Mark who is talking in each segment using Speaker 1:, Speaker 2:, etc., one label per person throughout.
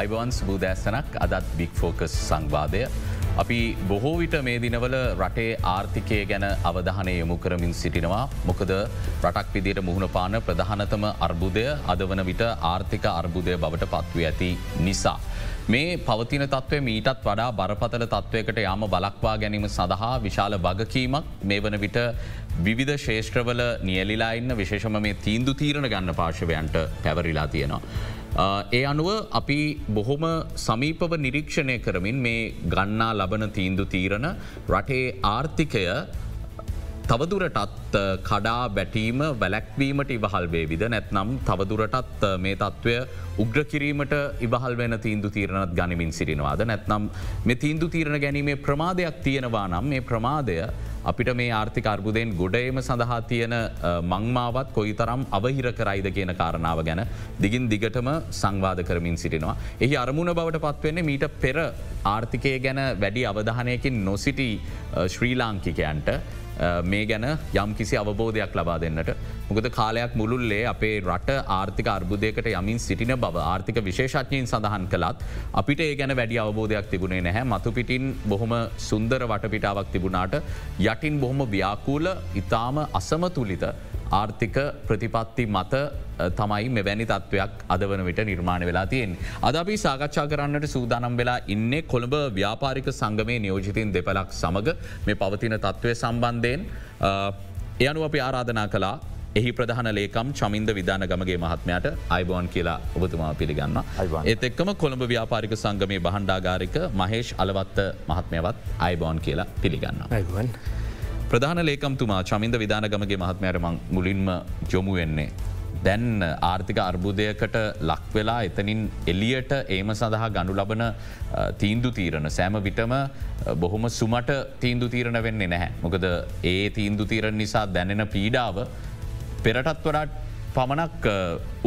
Speaker 1: අයිබවන් සබූදෑස්සනක් අදත් බික් ෆෝකස් සංවාදය. අපි බොහෝ විට මේ දිනවල රටේ ආර්ථිකය ගැන අවධානය යොමු කරමින් සිටිනවා. මොකද රටක් විදියට මුහුණ පාන ප්‍රධානතම අර්බුදය අද වන විට ආර්ථික අර්බුදය බවට පත්ව ඇති නිසා. මේ පවතින තත්වය මීටත් වඩා බරපතල තත්ත්වයකට යාම බලක්වා ගැනීම සඳහා විශාල වගකීමක් මේ වන විට විවිධ ශේෂත්‍රවල නියලිලා ඉන්න විශේෂම මේ තීන්දු තීරණ ගන්න පාශවයන්ට පැවරිලා තියෙනවා. ඒ අනුව අපි බොහොම සමීපව නිරීක්ෂණය කරමින් මේ ගන්නා ලබන තීන්දු තීරණ රටේ ආර්ථිකය තවදුරටත් කඩා බැටීම වැලැක්වීමට ඉවහල් වේවිද? නැත්නම් තවදුරටත් මේ තත්ත්වය උග්‍ර කිරීමට ඉබහල් වෙන තීන්දු තීරණත් ගනිමින් සිරිනවාද නැත්නම් මෙ තීන්දු තීරණ ගැනීමේ ප්‍රමාදයක් තියෙනවා නම් මේ ප්‍රමාදය අපිට මේ ආර්ථික අර්බුදයෙන් ගොඩේම සඳහා තියෙන මංමාවත් කොයි තරම් අවහිර කරයිද කියන කාරණාව ගැන දිගින් දිගටම සංවාද කරමින් සිටිනවා. එහි අරමුණ බවට පත්වවෙන්නේ මීට පෙර ආර්ථිකය ගැන වැඩි අවධානයකින් නොසිටි ශ්‍රී ලාංකිකයන්ට මේ ගැන යම් කිසි අවබෝධයක් ලබා දෙන්නට. මොකද කාලයක් මුළුල්ලේ අපේ රට ආර්ථික අර්බුදයකට යමින් සිටින බව ආර්ථික විශේෂඥයෙන් සඳහන් කළත් අපිට ඒ ගැන වැඩි අවබෝධයක් තිබුණේ නැහැ මතු පිටින් බොහොම සුන්දර වටපිටාවක් තිබුණාට යටින් බොහොම ව්‍යාකූල ඉතාම අසමතුලිත ආර්ථික ප්‍රතිපත්ති මත තමයි මෙවැනි තත්ත්වයක් අද වන විට නිර්මාණ වෙලා තියෙන්. අද අපි සාකච්ඡා කරන්නට සූදානම් වෙලා ඉන්නේ කොළඹ ව්‍යාපාරික සංගමේ නියෝජිතන් දෙපලක් සමඟ මේ පවතින තත්ත්වය සම්බන්ධයෙන් එයනු අපි ආරාධනා කලා එහි ප්‍රධාන ලේකම් චමින්ද විධාන ගමගේ මහත්මයට අයිබෝන් කියලා ඔබතුමා පිළිගන්න. ඒත් එක්කම කොළඹ ව්‍යාපාරික සංගමේ බහන්ඩාගාරික මහේෂ් අලවත්ත මහත්මයවත් අයිබෝන් කියලා පිළිගන්න. අයිවන්. ප්‍රධාන ලේකම්තුමා චමින්ද විධානගමගේ මහත්මයට මං මුලින්ම ජොමු වෙන්නේ. දැන් ආර්ථික අර්බුදයකට ලක්වෙලා එතනින් එලියට ඒම සඳහා ගඩු ලබන තීන්දු තීරණ සෑම විටම බොහොම සුමට තීන්දු තීරණ වෙන්නේ නැහැ. මොකද ඒ තීන්දු තීරණ නිසා දැනෙන පීඩාව පෙරටත් වඩාට පමණක්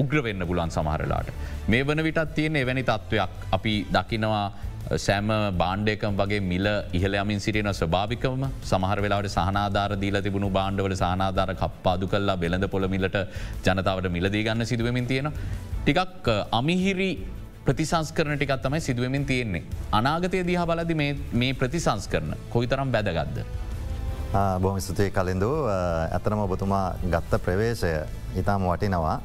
Speaker 1: උග්‍රවෙන්න පුලන් සමහරලාට. මේ වන විටත් තියෙන එවැනි තත්ත්වයක් අපි දකිනවා සෑම බාණ්ඩයකම් වගේ මිල ඉහලයමින් සිටින ස්වභාවිකම සමහර වෙලාට සහනාධාර දීල තිබුණු බාණ්ඩවල සහනාධාර කප්පාදු කල්ලා බෙළඳ පොළමිලට ජනතාවට මිලදී ගන්න සිදුවමින් තියෙන. ටිකක් අමිහිරි ප්‍රතිසංස්කරන ටිකත් තමයි සිදුවමින් තියෙන්නේ. අනාගතය දිහා බලදි මේ ප්‍රතිසංස් කරන කොයි තරම් බැදගත්ද.
Speaker 2: බොහම ස්තුතිය කලින්දු ඇතනම ඔබතුමා ගත්ත ප්‍රවේශය ඉතාම වටිනවා.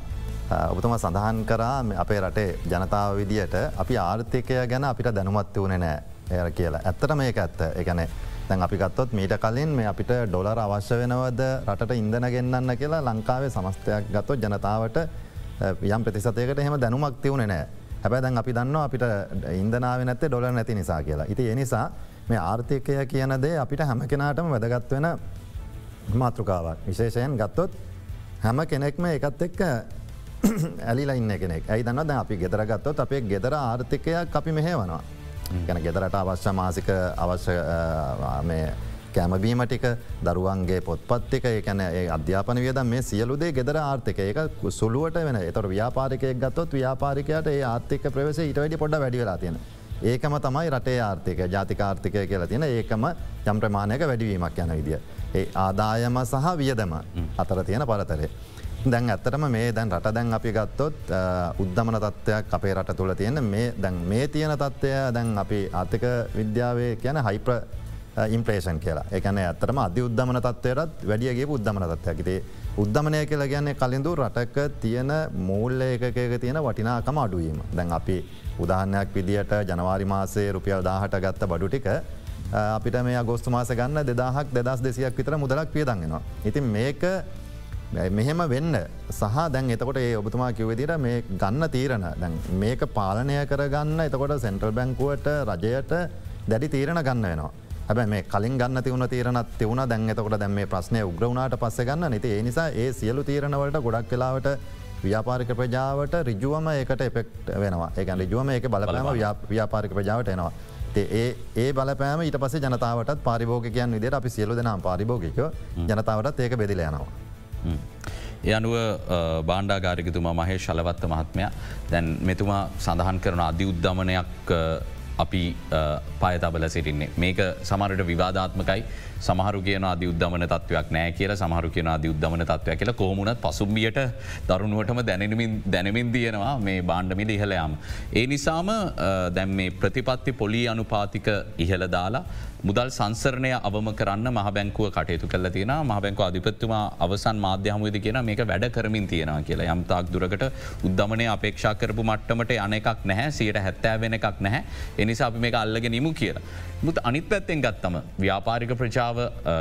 Speaker 2: ඔබතුම සඳහන් කරා අපේ රටේ ජනතාව විදියට අපි ආර්ථිකය ගැන අපිට දැනුමත් වූන නෑ එය කියලා. ඇත්තට මේක ඇත්ත එකන දැන් අපි ගත්තොත් මීට කලින් මේ අපිට ඩොලර් අවශ්‍ය වෙනවද රට ඉඳන ගෙන්න්න කියලා ලංකාවේ සමස්තයක් ගත්තොත් ජනතාවට යම් ප්‍රතිසතයකට එහෙම දැනුමක් තිවුණ නෑ හැබැ දැන් අපි දන්න අපිට ඉන්දනාව නැත්තේ ඩොලර් නැති නිසා කියලා. ඉති එනිසා මේ ආර්ථිකය කියන දේ අපිට හැම කෙනාටම වැදගත් වෙන මාතෘකාවක් විශේෂයෙන් ගත්තොත් හැම කෙනෙක්ම එකත් එක්ක ඇලිලා ඉන්න කෙනෙක් ඇයි දන්න අපි ගෙදර ගත්තොත් අපේ ගෙදර ආර්ථිකයක් අපි මෙහේවනවා. ගැන ගෙදරට අවශ්‍ය මාසික අවශ්‍ය කෑමබීම ටික දරුවන්ගේ පොත්පත්තික එකන අධ්‍යාපන වියද මේ සියලුදේ ගෙදර ආර්ථික ඒක සුළුවට වෙන එතොට ව්‍යාපාරිකයක් ගත්තොත් ව්‍යාපාරිකයට ඒ ආර්ථික ප්‍රවේශ ඉට වැඩි පොඩ වැඩිවෙලා තියෙන. ඒකම තමයි රටේ ආර්ථික ජාතිකාර්ථිකය කියලා තියෙන ඒකම යම් ප්‍රමාණයක වැඩිවීමක් යන විදිිය. ඒ ආදායම සහ වියදම අතර තියෙන පරතරය. දැන් ඇත්තටම මේ දැන් රට දැන් අපි ගත්තොත් උද්ධමන තත්ත්වයක් අපේ රට තුළ තියෙන මේ දැන් මේ තියෙන තත්ත්වය දැන් අපි ආර්ථික විද්‍යාවේ කියන හයිප්‍ර ඉම්ප්‍රේෂන් කියලා. එකන ඇතරම අධි උද්ධමන තත්වයටත් වැඩියගේ උද්ධමන තත්වයකිතේ උද්ධමනය කියලා ගැන්නේ කලින්දු රටක තියෙන මූල්ල එකක තියෙන වටිනාකම අඩුවීම. දැන් අපි උදාහනයක් විදිට ජනවාරි මාසේ රුපියල් දාහට ගත්ත බඩු ටික අපිට මේ ගොස්තු මාස ගන්න දෙදාහක් දෙදස් දෙසියක් විතර මුදලක් පියදන්ගෙනවා. ඉතින් මේක මෙහෙම වෙන්න? සහ දැන් එතකොට ඒ ඔබතුමා කිවවෙදිට මේ ගන්න තීරණ. දැන් මේක පාලනය කරගන්න එතකොට සෙන්ට්‍රල් බැංකුවට රජයට දැඩි තීරණ ගන්න වෙනවා. හැබ මේ කලින් ගන්න තිවුණ තීරණත් තිවුණ දැන් එතකොට දැම මේ ප්‍රශ්නය උග්‍රවුණට පස්ස ගන්න. නති ඒ නිසා ඒ සියලු තීරණවලට ගොඩක් කලාවට ව්‍යාපාරික ප්‍රජාවට රිජුවම ඒකට එපෙක්ට වෙනවා. ඒ රිජුවම ඒක බලපලම ව්‍යාපාරික ප්‍රජාවට එනවා. ඒ ඒ බලපෑම ඊට පස ජනතාවට පාරිභෝගකයන් විදිට අපි සියලු දෙනම් පාරිභෝගික ජනතාවටත් ඒක බෙදිල යනවා.
Speaker 1: ඒ අනුව බාණ්ඩාගාරිකතුමා මහේ ශලවත්ත මහත්මය දැන් මෙතුමා සඳහන් කරන අධි උද්ධමනයක් අපි පයතබල සිටින්නේ. මේක සමරට විවාධාත්මකයි සමහරු කියන අධි උද්ධමන තත්වයක් නෑ කියල සමහරු කියන අධි උද්ධමන තත්වයක් කියලා. කොහමුණත් පසුම්බියට දරුණුවටම දැනමින් දැනමින් තියෙනවා මේ බාණ්ඩමිල ඉහලයාම. ඒ නිසාම දැම් මේ ප්‍රතිපත්ති පොලි අනුපාතික ඉහළ දාලා මුදල් සංසරණය අවම කරන්න මහ බැංකුව කටයුතු කල තියෙන මහ බැංකු අධිපත්තුමා අවසන් මාධ්‍යහමුවද කියෙන මේක වැඩ කරමින් තියෙනවා කියලා. යම්තාක් දුරකට උද්ධමනය අපේක්ෂා කරපු මට්ටමට යන එකක් නැහැ. සියට හැත්තෑ වෙන එකක් නැහැ. එනිසා අපි මේ අල්ලග නිමු කියලා. මුත් අනිත් පැත්තෙන් ගත්තම ව්‍යාපාරික ප්‍රචාව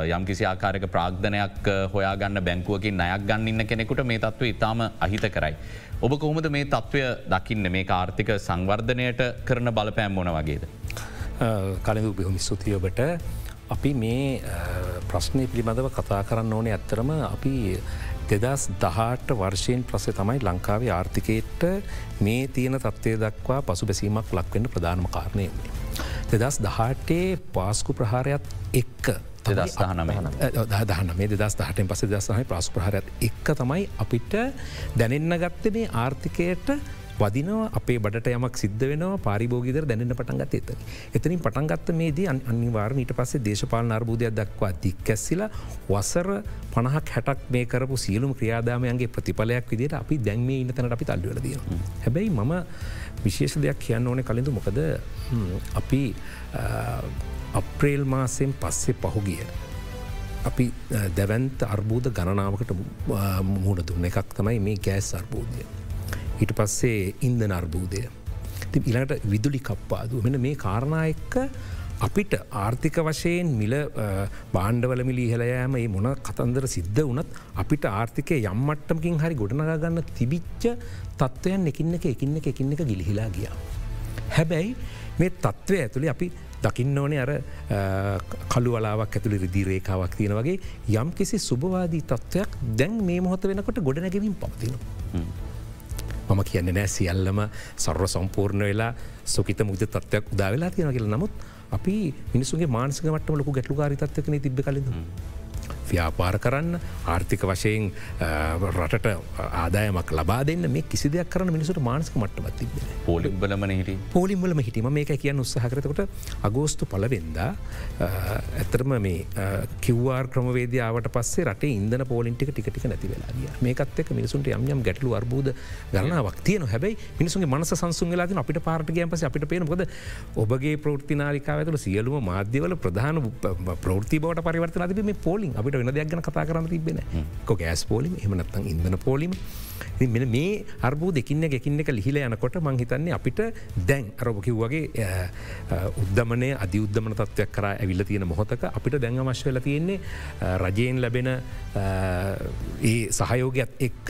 Speaker 1: යම් කිසි ආකාරක ප්‍රාග්ධනයක් හොයාගන්න බැංකුවකින් නයක් ගන්න ඉන්න කෙනෙකුට මේ තත්ව ඉතාම අහිත කරයි. ඔබ කොහොමද මේ තත්ත්වය දකින්න මේ ආර්ථික සංවර්ධනයට කරන බලපෑම් මොන වගේද.
Speaker 3: කලඳු බිහුමි ස්තුතියඔබට අපි මේ ප්‍රශ්නය පිළිබඳව කතා කරන්න ඕනේ ඇත්තරම අපි දෙදස් දහට වර්ෂයෙන් ප්‍රසේ තමයි ලංකාවේ ආර්ථිකයට මේ තියෙන තත්වය දක්වා පසු බැසීමක් ලක්වෙන්න ප්‍රධානම කාරණය වන්නේ. දෙදස් දහටේ පාස්කු ප්‍රහාරයක් එක්ක දහන මේ දස් දහටෙන් පස දස්සහහි ප්‍රස් ප්‍රහරත් එක්ක තමයි අපිට දැනෙන්න ගත්ත මේ ආර්ථිකයට වදිනවා අපේ බට යමක් සිද්ධ වෙනවා පාරිභෝගිදර දැනන්න පටන්ගත් එත. එතනින් පටන්ගත්ත මේදී අනිවාර්ණ ඊට පස්සේ දේශපාල අර්බූදයක් දක්වා දික්කැස්සිල වසර පණහක් හැටක් මේ කරපු සියලුම් ක්‍රියාදාමයන්ගේ ප්‍රතිඵලයක් විදිට අපි දැන්මේ ඉන්න තැනට අපි තල්ලවලදිය. හැබැයි මම විශේෂ දෙයක් කියන්න ඕන කලින්ඳ මොකද අපි අප්‍රේල් මාසයෙන් පස්සේ පහුගිය. අපි දැවන්ත අර්බූද ගණනාවකට මුහුණ දුන්න එකක් තමයි මේ ගෑස් අර්බූදය. ඊට පස්සේ ඉන්ද නර්බූදය. ති ඉළඟට විදුලි කප්පාද මෙන මේ කාරණා එක්ක අපිට ආර්ථික වශයෙන් මිල බාණ්ඩවල මිලි ඉහලයෑම ඒ මොන කතන්දර සිද්ධ වනත් අපිට ආර්ථිකය යම්මට්ටමකින් හරි ගොඩනගන්න තිබිච්ච තත්ත්වයන් එකින්න එක එකින්න එක එකින්න එක ගිලිහිලා ගිය. හැබැයි මේ තත්ත්වය ඇතුළේ අපි දකින්න ඕනේ අර කළු වලාවක් ඇතුළි රිදිරේකාවක් තියෙන වගේ යම් කිසි සුභවාදී තත්ත්වයක් දැන් මේ මොහොත වෙනකොට ගොඩනැගමින් පවතිනවා. මම කියන්න නෑ සියල්ලම සර්ව සම්පූර්ණ වෙලා සොකිත මුද තත්වයක් උදා වෙලා තියෙන කියල නමුත් අපි මිනිසුගේ මානසික මටම ලොකු ගැටලු කාරිතත්වකන තිබ කලින්. ව්‍යාපාර කරන්න ආර්ථික වශයෙන් රටට ආදායමක් ලබා දෙන්න මේ කිසි දෙයක් කරන මිනිසුට මානස්ක මට්ටමත් තිබෙන
Speaker 1: පොලිම්බලම හිට.
Speaker 3: පොලිම්බලම හිටීම මේක කියන්න උත්සාහකරතකොට අගෝස්තු පලවෙන්දා ඇතරම මේ කිව්වාර් ක්‍රමවේදාවට පස්සේ රට ඉන්දන පෝලින්ටික ටිකටික නැති වෙලාදිය මේකත් එක් මිනිසුන්ට යම් ගැටලු අර්බූද ගරනාවක් තියන හැබයි මිනිසුගේ මනස සංසුන් වෙලාද අපිට පාර්ටගයන් පස අපිට පේනකොද ඔබගේ ප්‍රෘතිනාරිකාවතුළ සියලුම මාධ්‍යවල ප්‍රධාන ප්‍රෘති බවට පරිවර්තන තිබ මේ පෝලිින්. අපිට වෙන දෙයක් ගැන කතා කරන්න තිබෙන කො ගෑස් පෝලිම එමනත්තන් ඉදන පෝලිම මෙ මේ අර්බූ දෙකින්න ගෙකින්න එක ලිහිල යනකොට මංහිතන්නේ අපිට දැන් අරොබකිව් වගේ උද්ධමනය අධි උද්ධමන තත්වයක් කර ඇවිල්ල තියෙන මොහොතක අපිට දැන් මශ්වල තියෙන්නේ රජයෙන් ලැබෙන ඒ සහයෝගයක් එක්ක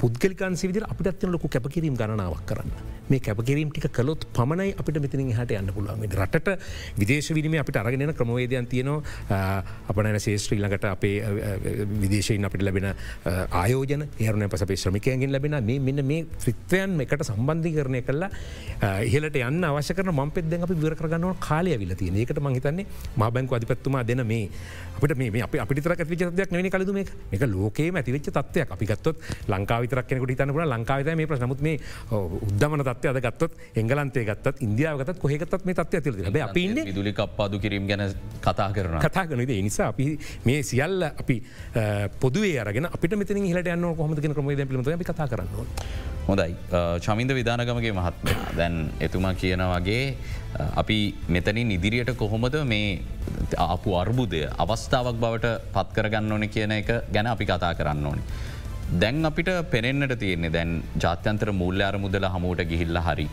Speaker 3: පුද්ගලිකන් සිවිදි අපිට ලොකු කැපකිරීම් ගණනාවක් කරන්න. මේ කැපකිරීම් ටික කලොත් පමණයි අපිට මෙතින හට යන්න පුළුවන්. රට විදේශ විනිම අපිට අරගෙන ක්‍රමවේදයන් තියනවා. අපනන ශේෂත්‍රීලඟට අපේ විදේශයෙන් අපිට ලැබෙන ආයෝජන ඒරන පස ශ්‍රමිකයගෙන් ලැබෙන. මේ මෙන්න මේ ත්‍රිත්වයන් එකට සම්බන්ධි කරණය කල්ලා ඉහලට යන්න අවශ්‍ය කරන ම පෙද අපි විර කරගන්නව කාලය විල තිය ඒකට මහිතන්නේ ම බැංකු අධිපත්තුමා දෙන මේ අපට මේ අප අපිතර විචතයක් නවනි කලු මේ එක ලෝකේ ඇතිවෙච්ච තත්වයක් අපි ගත්තොත් ලංකාවිතරක්ෙනකට තනකට ලංකාවිත මේ ප්‍රශ්නමුත් මේ උද්දමන තත්ව අද ගත්තොත් එංගලන්තේ ගත්තත් ඉන්දියාවගත් කොහෙකතත් මේ තත්ව ඇතිල ැ අපි ඉන්න
Speaker 1: දුලි කප්පාදු කිරීම ගැන කතා කරන
Speaker 3: කතා කනද නිසා අපි මේ සියල්ල අපි පොදුවේ අරගෙන අපිට මෙතන හිලට යන්න කොහමතින ක්‍රම අපි කතා කරන්න
Speaker 1: හොඳයි. චමින්ද විධානගමගේ මහත්ම දැන් එතුමා කියන වගේ අපි මෙතනින් ඉදිරියට කොහොමද මේ අපපු අර්බුදය අවස්ථාවක් බවට පත්කරගන්න ඕන කියන එක ගැන අපි කතා කරන්න ඕනි. දැන් අපිට පෙනෙන්න්නට තියෙන්නේ දැන් ජාත්‍යන්තර මුල්්‍යාර මුදල හමුවට ගිහිල්ල හරි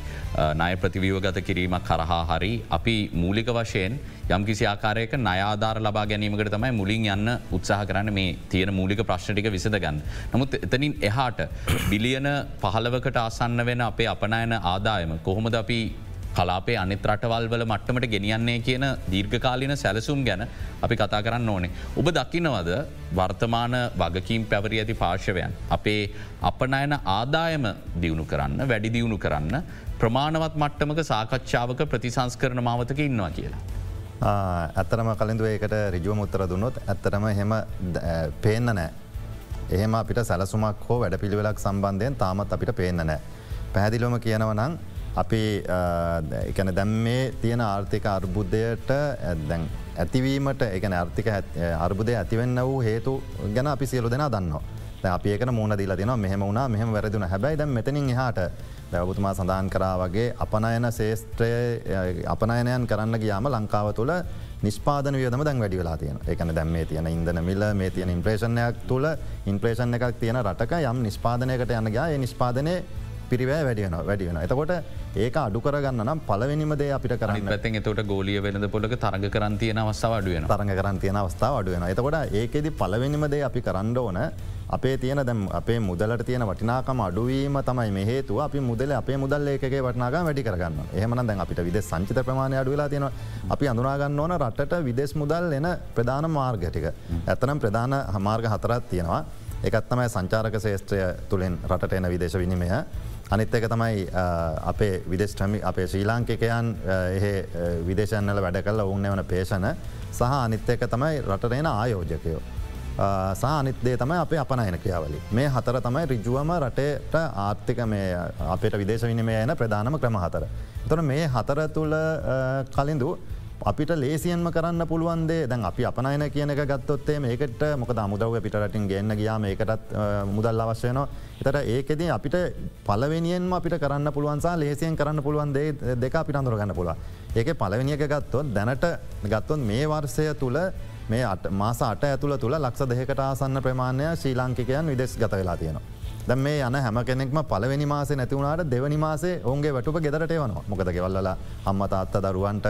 Speaker 1: නය ප්‍රතිවියෝගත කිරීමක් කරහා හරි අපි මූලික වශයෙන් යම් කිසි ආකාරයක නයාධාර ලබා ගැනීමකට තමයි මුලින් යන්න උත්සාහ කරන්න මේ තියෙන මූලික ප්‍රශ්ටික විසඳගන්න. නමුත් එතනින් එහාට බිලියන පහලවකට අසන්න වෙන අපේ අපනයන ආදායම කොහොමද අපි කලාපේ අනිත් රටවල් වල මට්ටමට ගෙනියන්නේ කියන දීර්ඝකාලින සැලසුම් ගැන අපි කතා කරන්න ඕනේ. ඔබ දකිනවද වර්තමාන වගකීම් පැවරි ඇති පාර්ශවයන්. අපේ අපනයන ආදායම දියුණු කරන්න වැඩි දියුණු කරන්න ප්‍රමාණවත් මට්ටමක සාකච්ඡාවක ප්‍රතිසංස් කරන මාවතක ඉන්නවා කියලා.
Speaker 2: ඇත්තරම කලින්දුව ඒකට රිජුවම උත්තර දුන්නොත් ඇත්තරම හෙම පේන්න නෑ. එහෙම අපිට සැලසුමක් හෝ වැඩ පිළිවෙලක් සම්බන්ධයෙන් තාමත් අපිට පේන්න නෑ. පැහැදිලොම කියනවනං අපි එකන දැම් මේ තියෙන ආර්ථික අර්බුද්ධයට ඇදැන් ඇතිවීමට එකන ආර්ථික අර්බුදය ඇතිවෙන්න වූ හේතු ගැන අපි සියලු දෙනා දන්නවා. අපි ඒක මුණ දිල තින මෙහම වුණා මෙහම වැරදින හැබයි ද මෙතනින් හට දැවබතුමා සඳහන් කරා වගේ අපනයන ශේෂත්‍රය අපනයනයන් කරන්න ගියාම ලංකාව තුළ නිස්පාදන වියදම දැන් වැඩි වෙලා තියෙන එකන දැම් මේ තියෙන ඉන්දන මිල මේ තියෙන ඉම්ප්‍රේෂණයක් තුළ ඉන්ප්‍රේෂණ එකක් තියෙන රටක යම් නිස්පාදනයකට යන්න ගයා නිස්පාදනය පිරිවෑ වැඩියන වැඩියන එතකොට ඒක අඩු කරගන්න නම් පලවෙනිම දේ අපිට කරන්න
Speaker 1: පැත්තෙන් එතට ගෝලිය වෙනද පොලක තරග කරන්තියන අවස්ථාව අඩුවෙන
Speaker 2: තරග කරන්තියන අවස්ථාව අඩුවෙන එතකොට ඒකෙදි පලවෙනිම දේ අපි කරන්න ඕන අපේ තියෙන දැම් අපේ මුදලට තියෙන වටිනාකම අඩුවීම තමයි මෙහේතු අපි මුදල අපේ මුදල් ඒකගේ වටනාග වැඩි කරගන්න එහමන දැන් අපිට විද සංචිත ප්‍රමාණය අඩුවෙලා තියෙන අපි අඳුනාගන්න ඕන රටට විදෙස් මුදල් එන ප්‍රධාන මාර්ගටික ඇතනම් ප්‍රධාන හමාර්ග හතරත් තියෙනවා. එකත්තමයි සංචාරක ශේෂත්‍රය තුළින් රටට එන විදේශ විනිමය අනිත් එක තමයි අපේ විදෙස්ටමි අපේ ශ්‍රී ලාංකිකයන් එහ විදේශන්නල වැඩ කල්ල ඔවුන්න වන පේෂණ සහ අනිත් එක තමයි රටරෙන ආයෝජකයෝ. සානිත්දේ තමයි අපේ අපනයන ක්‍රියාවලි මේ හතර තමයි රිජුවම රටේට ආර්ථික මේ අපට විදේශ විනිමය යන ප්‍රධානම ක්‍රම හතර. තොන මේ හතර තුළ කලින්දු අපිට ලේසියන්ම කරන්න පුළුවන්දේ දැන් අපි අපනයන කියනක ගත්තොත්තේ මේකට මොක මුදව පිටරටින් ගන්න ගයා මේකටත් මුදල් අවශ්‍යයනවා එතට ඒකෙද අපිට පලවෙනියෙන්ම අපිට කරන්න පුළුවන්සා ලේසියෙන් කරන්න පුළුවන්දේ දෙක අපිට අඳුරගන්න පුළ ඒක පලවෙනිියක ගත්තොත් දැනට ගත්තොත් මේ වර්සය තුළ මේ මාස අට ඇතුළ තුළ ලක්ෂ දෙකට ආසන්න ප්‍රමාණය ශ්‍රී ලාංකිකයන් විදෙස් ගත වෙලා තියෙනවා. දැ මේ යන හැම කෙනෙක්ම පලවෙනි මාසේ නැතිවුණට දෙවනි මාසේ ඔුන්ගේ වැටුප ගෙදරට වනවා මොකද ගෙවල්ල අම්මත අත්ත දරුවන්ට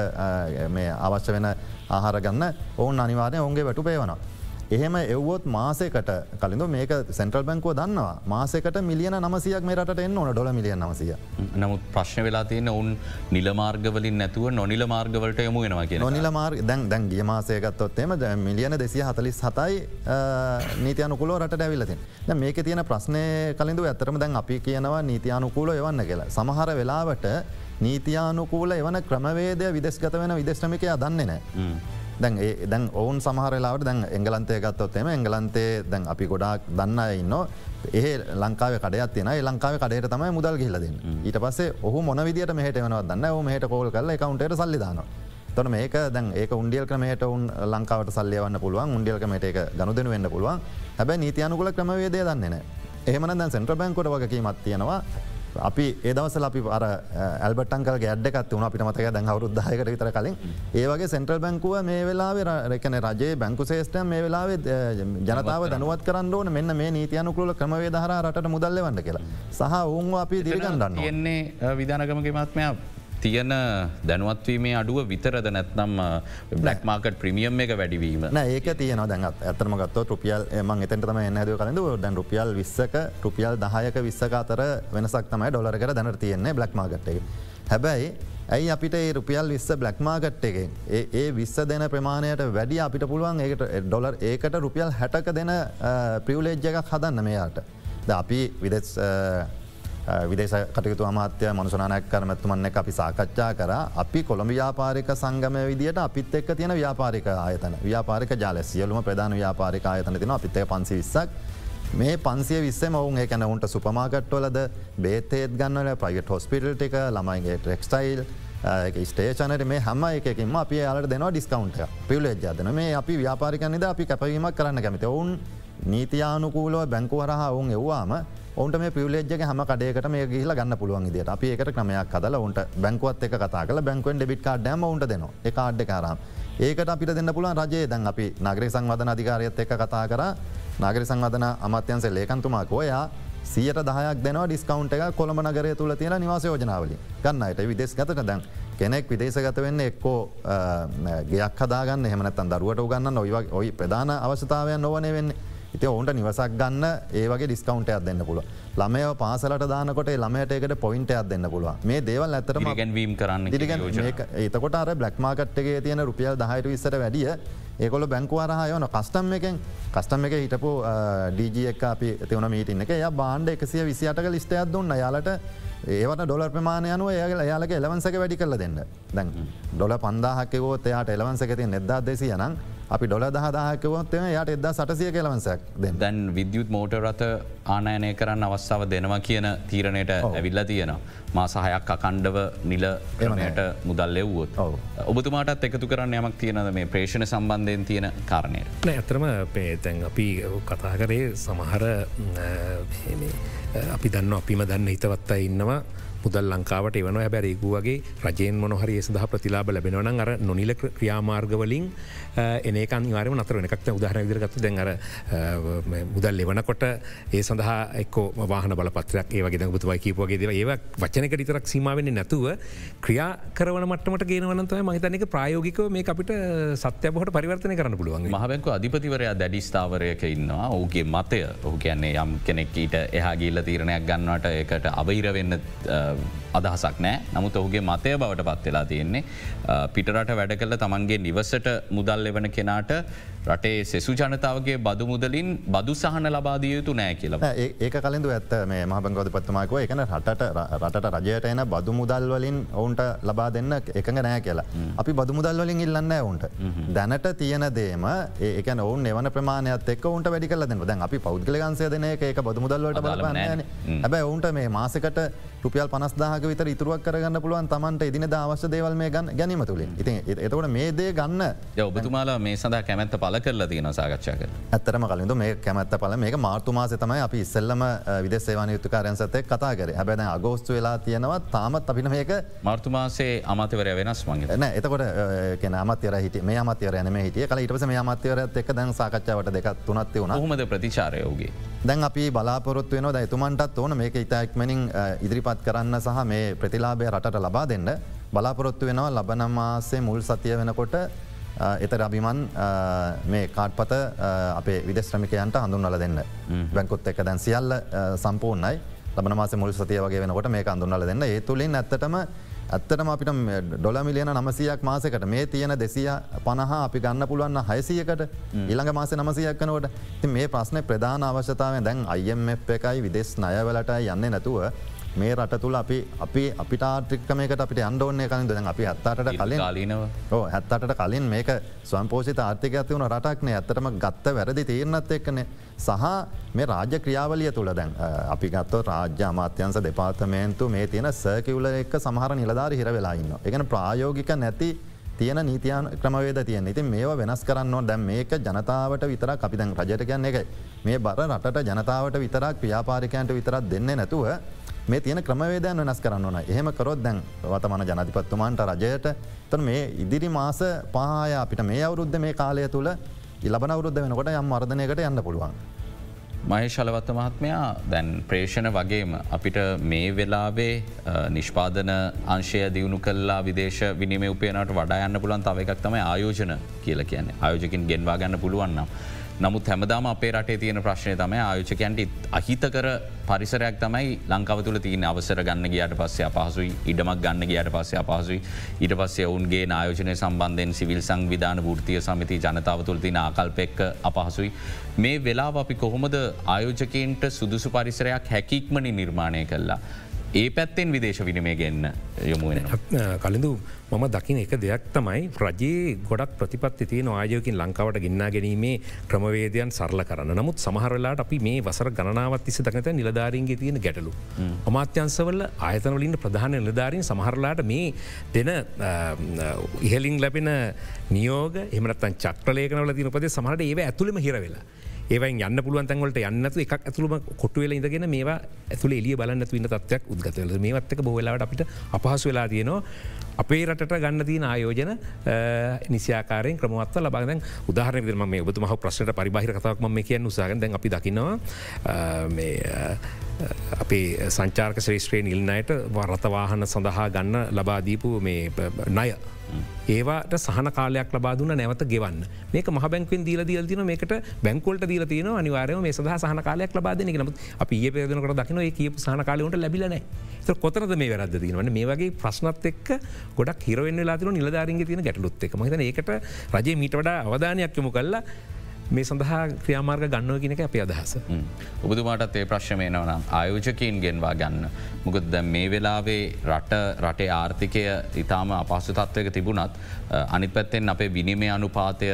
Speaker 2: අවශ්‍ය වෙන ආහාර ගන්න ඔවුන් අනිවාරය ඔුන්ගේ වැටුපේ වනවා. එහෙම එව්වොත් මාසකට කලින්ඳ මේක සෙන්ට්‍රල් බැංකුව දන්නවා. මාසකට මිලියන නමසියක් මේ රට එන්න ඕන ඩොල මිලියන නමසිය.
Speaker 1: නමුත් ප්‍රශ්න වෙලා තියෙන ඔවුන් නිලමාර්ගවලින් නැතුව නොනිල මාර්ගවලට යමු වෙනවා කිය
Speaker 2: නොනිල මාර්ග දැන් දැන් ගිය මාසයකත්තොත්තේම මිලියන දෙසිය හතලිස් හතයි නීතියනුකුලෝ රට ඇවිලතින් මේක තියෙන ප්‍රශ්නය කලින්ඳ ඇතරම දැන් අපි කියනවා නීතියානුකූල එවන්න කියලා. සමහර වෙලාවට නීතියානුකූල එවන ක්‍රමවේදය විදෙස්ගත වෙන විදෙස්්‍රමිකයා දන්නේ නෑ. දැන් ඒ දැන් ඔවුන් සමහරලාවට දැන් එංගලන්තය ගත්තොත්තේම එංගලන්තේ දැන් අපි ගොඩාක් දන්න ඉන්න ඒ ලංකාව කඩයක් තියන ලංකාව කඩයට තමයි මුදල් ගිල්ලදන්න ඊට පස්සේ ඔහු මොන විදිට මෙහට වෙනව දන්න ඔ මහට කෝල් කල කවුන්ටට සල්ලිදාන තොන මේක දැන් ඒක උන්ඩියල් ක්‍රමයට උන් ලංකාවට සල්ලියවන්න පුළුවන්. උන්ඩියල් ක්‍රමට එක ගනුදෙන වෙන්න පුළුවන්. හැබැ නීතියනුකුල ක්‍රමවේදය දන්නේ එහෙමන දැන් සෙන්ට්‍ර බැංකොට වගකීමත් තියෙනවා අපි ඒදවසල අපි අර ඇල්බටන්කල් ගැඩ්ඩකත් වුණ අපිට මතක දැන් අවරුද්ධයකට විතර කලින්. ඒවගේ සෙන්ට්‍රල් බැංකුව මේ වෙලාවේ රැකන රජයේ බැංකු සේෂ්ටය මේ වෙලාවේ ජනතාව දනුවත් කරන්න ඕන. මෙන්න මේ නීතියනුකුල ක්‍රමවේ දහර රට මුදල්ල වන්න කියලා. සහ ඔවුන් අපි දිරිගන්නන්න
Speaker 1: එන්නේ විධානකමගේ මත්මයක් තියෙන දැනුවත්වීමේ අඩුව විතරද නැත්නම් බ්ලක් මාකට ප්‍රමියම් එක වැඩිවීම
Speaker 2: ඒක තියන දැත් ඇතම ගත්ත රුපියල් මං එතැටම එන්නද කලඳ දැන් රුපියල් විස්සක රුපියල් දහයක විස්සක අතර වෙනසක් තමයි ඩොලරකර දැනට තියෙන්නේ බ්ලක් මාගට්ටේ හැබැයි ඇයි අපිට ඒ රුපියල් විස්ස බ්ලක්මාගට් එකෙන් ඒ විස්ස දෙන ප්‍රමාණයට වැඩි අපිට පුළුවන් ඒකට ඩොලර් ඒකට රුපියල් හැටක දෙන ප්‍රියවලේජ් එකක් හදන්න මෙයාට? ද අපි විදෙස් විදේශ කටයුතු අමාත්‍ය මනුසනානයක් කරමැතුමන්න අපි සාකච්ඡා කර. අපි කොළඹ ව්‍යාපාරික සංගම විදිට අපිත් එක් තියෙන ව්‍යාපාරික ආයතන. ව්‍යාපාරික ජාල සියලුම ප්‍රධාන ව්‍යාපාරික ආයතන තින අපිත් පන්සි විස්සක්. මේ පන්සිය විස්සේ මවුන් එකන උන්ට සුපමාකට්වලද බේතේත් ගන්නල ප්‍රයිට හොස්පිටල් ටික ළමයිගේ ටෙක්ස්ටයිල් ස්ටේෂනට මේ හම එකකින්ම අපි යාලට දෙනවා ඩිස්කවන්ට පිවලේජ්ජාදන මේ අපි ව්‍යාපාරිකන්නද අපි කැපවීමක් කරන්න කැමති ඔවුන් නීතියානුකූලව බැංකුවරහා ඔවුන් එව්වාම ඔන්ට මේ පිවලේජ්ක හම කඩේකට මේ ගහිල ගන්න පුළුවන් දිට අපි ඒකට ක්‍රමයක් කදල ඔන්ට බැංකුවත් එක කතා කල බැංකුවෙන් ඩෙබිට ඩම ට දෙන එක අඩ්ඩ කරම් ඒකට අපිට දෙන්න පුළුවන් රජයේ දැන් අපි නගර සංවධන අධිකාරයත් එක කතා කර. නගර සංවධන අමත්‍යන්සේ ලේකන්තුමා කෝයා සියට දහයක් දෙන ඩිස්කවන්් එක කොළඹ නගරය තුළ තියෙන නිවාස යෝජනාවලින් ගන්නයට විදෙස් ගතට දැන් කෙනෙක් විදේශගත වෙන්න එක්කෝ ගයක් හදාගන්න. එහමනත්තන් දරුවට ගන්න ඔයි ඔයි ප්‍රධාන අවශ්‍යතාවයන් නොවනේ වෙන්නේ. ඉති ඔවුන්ට නිවසක් ගන්න ඒවගේ ඩිස්කවන්ටයක් දෙන්න පුළුව ළමය පාසලට දානකොට ළමයට එකට පොයින්ටයක් දෙන්න පුළුව මේ දේවල් ඇතරම
Speaker 1: ගැන්වීම් කරන්න
Speaker 2: ඒතකොට අර බ්ලක්්මාකට්ගේ තියෙන රුපියල් දහයට විස්සර වැඩිය ඒකොල බැංකුවරහයෝන කස්ටම් එකෙන් කස්ටම් එක හිටපු ඩජ එක අපි තිවන මීටින්න එක. ය බාන්්ඩ එකසිය විසිටක ලිස්ටයක් දුන්න. යාලට ඒවට ඩොල ප්‍රමාණයනුව ඒගල යාලක එලවන්සක වැඩි කරල දෙන්න. දැන් ඩොල පන්දාහකවෝ එයාට එලවන්සක ති නෙදදා දෙසිය නම් අපි ඩොල දහදාහකවොත්ම යට එදදා සටසිය කලවන්සක් දෙන්න
Speaker 1: දැන් විද්‍යුත් මෝට රත ආනයනය කරන්න අවස්ථාව දෙනවා කියන තීරණයට ඇවිල්ල තියෙනවා. මාසාහයක් අකණ්ඩව නිල ක්‍රමයට මුදල් එව්වොත්. ඔබතුමාටත් එකතු කරන්න යමක් තියෙනද මේ ප්‍රේෂණ සම්බන්ධයෙන් තියෙන කාරණයට.
Speaker 3: නෑ ඇතරම පේතැන් අපි කතා කරේ සමහර අපි දන්න අපිම දන්න හිතවත්තා ඉන්නවා මුදල් ලංකාවට එවන හැබැරේකු වගේ රජයෙන් මොනහරි සඳහ ප්‍රතිලාබ ලැබෙනවන අර නොනිල ක්‍රියාමාර්ගවලින් Uh, එනකන් වාර නතර වෙනකක්ත උදාහන විදිරගත්තු දැන් අර uh, මුදල් එවනකොට ඒ සඳහා එක් වාහන බලපත්‍රයක් ඒවගේ බුතුවයි කීපුවගේ දෙව ඒ වචනක රිතරක් සීමාවෙන්න නැතුව ක්‍රියා කරවන මටමට ගේනවනතව මහිතනක ප්‍රයෝගිකව මේ අපිට uh, සත්‍යබහට පරිවර්තනය කරන්න පුළුවන්.
Speaker 1: මහබැංකු අධිපතිවරයා දැඩිස්ථාවරයක ඉන්නවා. ඔහුගේ මතය ඔහු කියන්නේ යම් කෙනෙක්කීට එහා ගිල්ල තීරණයක් ගන්නවට එකට අවහිරවෙන්න අදහසක් නෑ. නමුත් ඔහුගේ මතය බවට පත්වෙලා තියෙන්නේ. පිටරට වැඩ කළ තමන්ගේ නිවසට මුදල් එවන කෙනාට රටේ සෙසු ජනතාවගේ බදු මුදලින් බදු සහන ලබාදිය යුතු නෑ කියල
Speaker 2: ඒ- ඒක කලින්ඳ ඇත්ත මේ මහබංගොද පත්තුමාකව එකන රටට රජයට එන බදු මුදල් වලින් ඔවුන්ට ලබා දෙන්න එකඟ නෑ කියලා. අපි බදු මුදල් වලින් ඉල්ලන්න ඔවුන්ට. දැනට තියෙන දේම ඒක ඔවුන් එවන ප්‍රමාණයත් එක් ඔවුන්ට වැඩි කල දෙන්න දැන් අපි පෞද්ගලගන්සය දෙන එක බදු මුදල්ලට
Speaker 1: අදාළම
Speaker 2: බලපන්න
Speaker 1: නෑනේ. හ්ම්.
Speaker 2: හැබැ ඔවුන්ට මේ මාසකට රුපියල් පනස්දාහක විතර ඉතුරුවක් කරගන්න පුළුවන් තමන්ට ඉදින අවශ්‍ය දේවල් මේ ගැනීම තුළින් ඉතින් එතකොට මේ දේ ගන්න
Speaker 1: ඔබතුමාලා මේ සඳහා කැමැත්ත පල කරලා තියෙන සාකච්ඡා කර.
Speaker 2: ඇත්තරම කලින්ද මේ කැමැත්ත පල මේ මාර්තුමාස තමයි අපි ඉස්සල්ලම විදේශේවාන යුතුකාරයන් සතය කතා කර. හැබැන අගෝස්තු වෙලා තියෙනවා. තාමත් අපින මේක
Speaker 1: මාර්තුමාසේ අමාතවරය වෙනස් මගේ
Speaker 2: න එතකොට කෙන අමත්‍යර හිට මේ අමත්‍යර යන හිටිය. කල ඉටස මේ අමත්‍යවරත් එක් දැන් සාකච්ඡාවට දෙකක් තුනත් වුණ
Speaker 1: හොමද ප්‍රතිචාරයෝගේ.
Speaker 2: දැන් අපි බලාපොරොත්තු වෙන එතුමන්ටත් ඕන මේක ඉතාක්මනින් ඉදිරිපත් කරන්න සහ මේ ප්‍රතිලාබය රටට ලබා දෙන්න. බලාපොරොත්තු වෙනවා ලබනමාසේ මුල් සතිය වෙනකොට එත රබිමන් මේ කාට්පත අපේ විදෙස්්‍රමිකයන්ට හඳුන්වල දෙන්න. බැංකුත් එක දැන් සියල්ල සම්පූර්ණයි. ලබන මාස මුල් සතිය වගේ වෙනකොට මේ අඳුන්වල දෙන්න. ඒ තුළින් ඇත්තටම ඇත්තටම අපිට ඩොල මිලියන නමසයක් මාසකට මේ තියෙන දෙසිය පණහා අපි ගන්න පුළුවන්න හයසියකට ඉළඟ මාස නමසයක්කනවට ති මේ ප්‍රශ්න ප්‍රධාන අවශ්‍යතාව දැන් IMF එකයි විදෙස් නයවලට යන්න නැතුව මේ රට තුළ අපි අපි අපිට ආර්ටික්කමකට අපිට අන්ඩෝන්නේ කලින්. දැන් අපි හත්තාට කලින්
Speaker 1: කාලීනව.
Speaker 2: ඕ හැත්තට කලින් මේක ස්වම්පෝෂිත ආර්ථික ඇති වුණ රටක්නේ. ඇත්තටම ගත්ත වැරදි තීරණත් එක්කනේ. සහ මේ රාජ්‍ය ක්‍රියාවලිය තුළ දැන් අපි ගත්ත රාජ්‍ය අමාත්‍යන්ස දෙපාර්තමේන්තු මේ තියෙන සර්කිවල එක් සමහර නිලධාර හිර වෙලාඉන්න. එකන ප්‍රායෝගික නැති තියන නීතියන් ක්‍රමවේද තියන ඉතින් මේවා වෙනස් කරන්න දැන් මේක ජනතාවට විතරක් අපි දැන් රජට කියන්න එක මේ බර රටට ජනතාවට විතරක් ව්‍යාපාරිකයන්ට විතරක් දෙන්න නැතුව මේ තියෙන ක්‍රමවේදයන් වෙනස් කරන්න ඕන එහෙම කරොත් දැන් වතමන ජනතිපත්තුමාන්ට රජයට තන මේ ඉදිරි මාස පහය අපිට මේ අවුරුද්ධ මේ කාලය තුළ ඉලබන අවුරුද්ධ වෙනකොට යම් වර්ධනයකට යන්න පුළුවන්.
Speaker 1: මහේශලවත්ත මහත්මයා දැන් ප්‍රේෂණ වගේම අපිට මේ වෙලාවේ අ, නිෂ්පාදන අංශය දියුණු කල්ලා විදේශ විනිම උපයනට වඩා යන්න පුළන් තව එකක් තමයි ආයෝජන කියල කියන්නේ ආයෝජකින් ගෙන්වා ගන්න පුළුවන්නම්. නමුත් හැමදාම අපේ රටේ තියෙන ප්‍රශ්නය තමයි ආයෝචකයන්ට අහිතකර පරිසරයක් තමයි ලංකව තුළ තියන අවසර ගන්න ගියට පස්සේ අපහසුයි ඉඩමක් ගන්න ගියට පස්සේ අපහසුයි ඊට පස්සේ ඔවුන්ගේ නායෝජනය සම්බන්ධයෙන් සිවිල් සංවිධාන ෘතිය සමති ජනතාව තුළ තින ආකල්පෙක්ක අපහසුයි. මේ වෙලා අපි කොහොමද ආයෝජකන්ට සුදුසු පරිසරයක් හැකික්මනි නිර්මාණය කල්ලා. ඒ පැත්තෙන් විදේශ විනිමේ ගන්න යොමුුවෙන.
Speaker 3: කලින්දු මම දකින එක දෙයක් තමයි රජයේ ගොඩක් ප්‍රතිපත්ති තියෙන ආයෝකින් ලංකාවට ගෙන්න්නා ගැනීමේ ක්‍රමවේදයන් සරල කරන්න නමුත් සමහරලාට අපි මේ වසර ගණනාවත් තිස දකත නිලධාරීන්ගේ තියෙන ගැටලු. අමාත්‍යන්සවල ආයතනවලින් ප්‍රධාන නිලධාරින් සමහරලාට මේ දෙන ඉහලින් ලැබෙන නියෝග එමනත්තන් චක්‍රලේකනවල තින පද සමහට ඒව ඇතුළම හිරවෙලා. ඒවයි යන්න පුළුවන් තැන්වලට යන්නතු එකක් ඇතුළම කොටුවෙල ඉඳගෙන මේවා ඇතුළ එලිය බලන්න වන්න තත්වයක් උද්ගතවල මේවත්තක බෝලාට අපිට අපහසු වෙලා තියනවා. අපේ රටට ගන්න තියන ආයෝජන නිසියාකාරයෙන් ක්‍රමවත්ව ලබාදැන් උදාහරන විදම මේ ඔබතු මහ ප්‍රශ්නට පරිබාහිර කතාවක් ම කියන්න උසාග දැන් අපි දකිනවා අපේ සංචාර්ක ශ්‍රේෂත්‍රයේ නිල්නයට වරතවාහන සඳහා ගන්න ලබාදීපු මේ ණය. ඒවාට සහන කාලයක් ලබාදුන්න නැවත ගෙවන්න. මේක මහ බැංකෙන් දීල දීල තින මේකට බැංකොල්ට දීල තින අනිවාරය මේ සඳහ සහන කාලයක් ලබාදන නමුත් අපි ඒ පේදනකට දකින ඒ කිය සහන කාලයට ලැබිලන කොතනද මේ වැරද දීවන මේ වගේ ප්‍රශ්නත් එක් ගොඩක් හිරවෙන්න ලාතින නිලධාරගේ තින ගැටලුත් එක මහිත ඒකට රජේ මීට වඩා අවධානයක් යොමු කල්ලා මේ සඳහා ක්‍රියාමාර්ග ගන්නව කෙනෙක අප අදහස.
Speaker 1: ඔබතුමාටත් ඒ ප්‍රශ්මයනවනම් ආයෝජකීන් ගෙන්වා ගන්න. මුකද දැ මේ වෙලාවේ රට රටේ ආර්ථිකය ඉතාම අපහසු තත්වයක තිබුණත් අනි පැත්තෙන් අපේ විනිමය අනුපාතය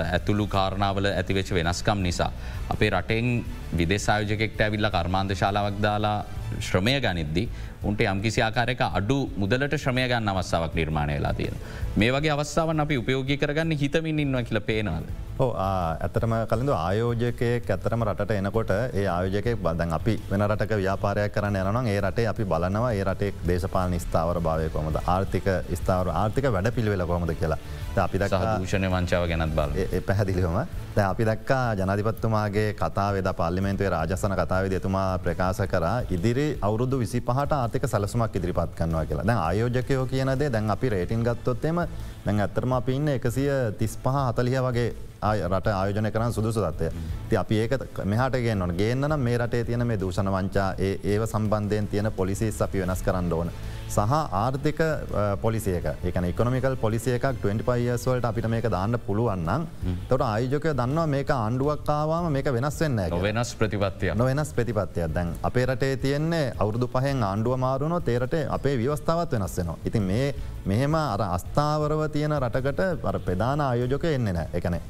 Speaker 1: ඇතුළු කාරණාවල ඇතිවෙච වෙනස්කම් නිසා. අපේ රටෙන් විදෙසායෝජකෙක්ට ඇවිල්ල කර්මාන්ද ශාලාවක් දාලා ශ්‍රමය ගනිද්දි උන්ට යම්කිසි ආකාරයක අඩු මුදලට ශ්‍රමය ගන්න අවස්ථාවක් නිර්මාණය වෙලා තියෙන. මේ වගේ අවස්ථාවන් අපි උපයෝගී කරගන්න හිතමින් ඉන්නවා කියල පේනවාද.
Speaker 2: ඇතරම කලින්ඳ ආයෝජකයෙක් ඇතරම රට එනකොට ඒ ආයෝජකෙක් බදන් අපි වෙන රටක ව්‍යාපාරයක් කරන්න යනම් ඒ රටේ අපි බලනවා ඒ රටේ දේශපාල ස්ථාවර භාවය කොමද ආර්ථික ස්ථාවර ආර්ථික වැඩ පිළිවෙල කොමද කියලා අපි දක්
Speaker 1: දූෂණය වංචාව ගැනත් බල
Speaker 2: පැහැදිලිවම. අපි දක්කා ජනතිපත්තුමාගේ කතාවද පල්ලිමෙන්තුවේ රාජසන කතාව දෙතුමා ප්‍රකාශ කර ඉදිරි අවුරුදු විසි පහට ආතික සලසුමක් ඉදිරිපත් කන්නවා කියලා. දැන් ආයෝජකයෝ කියනදේ දැන් අපි රේටින් ගත්තොත්තෙම දැන් ඇත්තරම අපි ඉන්න එකසිය තිස් පහ හතලිය වගේ රට ආයෝජන කරන සුදුසු තත්වය ති අපි ඒක මෙහට ගෙන නොන ගේන්න මේ රටේ තියෙන මේ දූෂණ වංචා ඒ සම්බන්ධයෙන් තියෙන පොලිසිස් අපි වෙනස් කරන්න ඕන. සහ ආර්ථික පොලිසියක එකන එකොමිකල් පොලිසියක 25යස්වලට අපිට මේක දාන්න පුළුවන්නම් තොට ආයෝජකය දන්නවා මේක ආණ්ඩුවක්කාවාම මේක වෙනස් වෙන්න
Speaker 1: වෙනස් ප්‍රතිපත්තිය
Speaker 2: නොවෙනස් ප්‍රතිපත්තියක්. දැන් අපේ රටේ තියෙන්නේ අවුරදු පහෙන් ආණ්ඩුව මාරුණො තේරට අපේ ව්‍යවස්ථාවත් වෙනස් වෙනවා. ඉතින් මේ මෙහෙම අර අස්ථාවරව තියෙන රටකට ප්‍රධාන ආයෝජක එන්නේ නෑ එකනේ.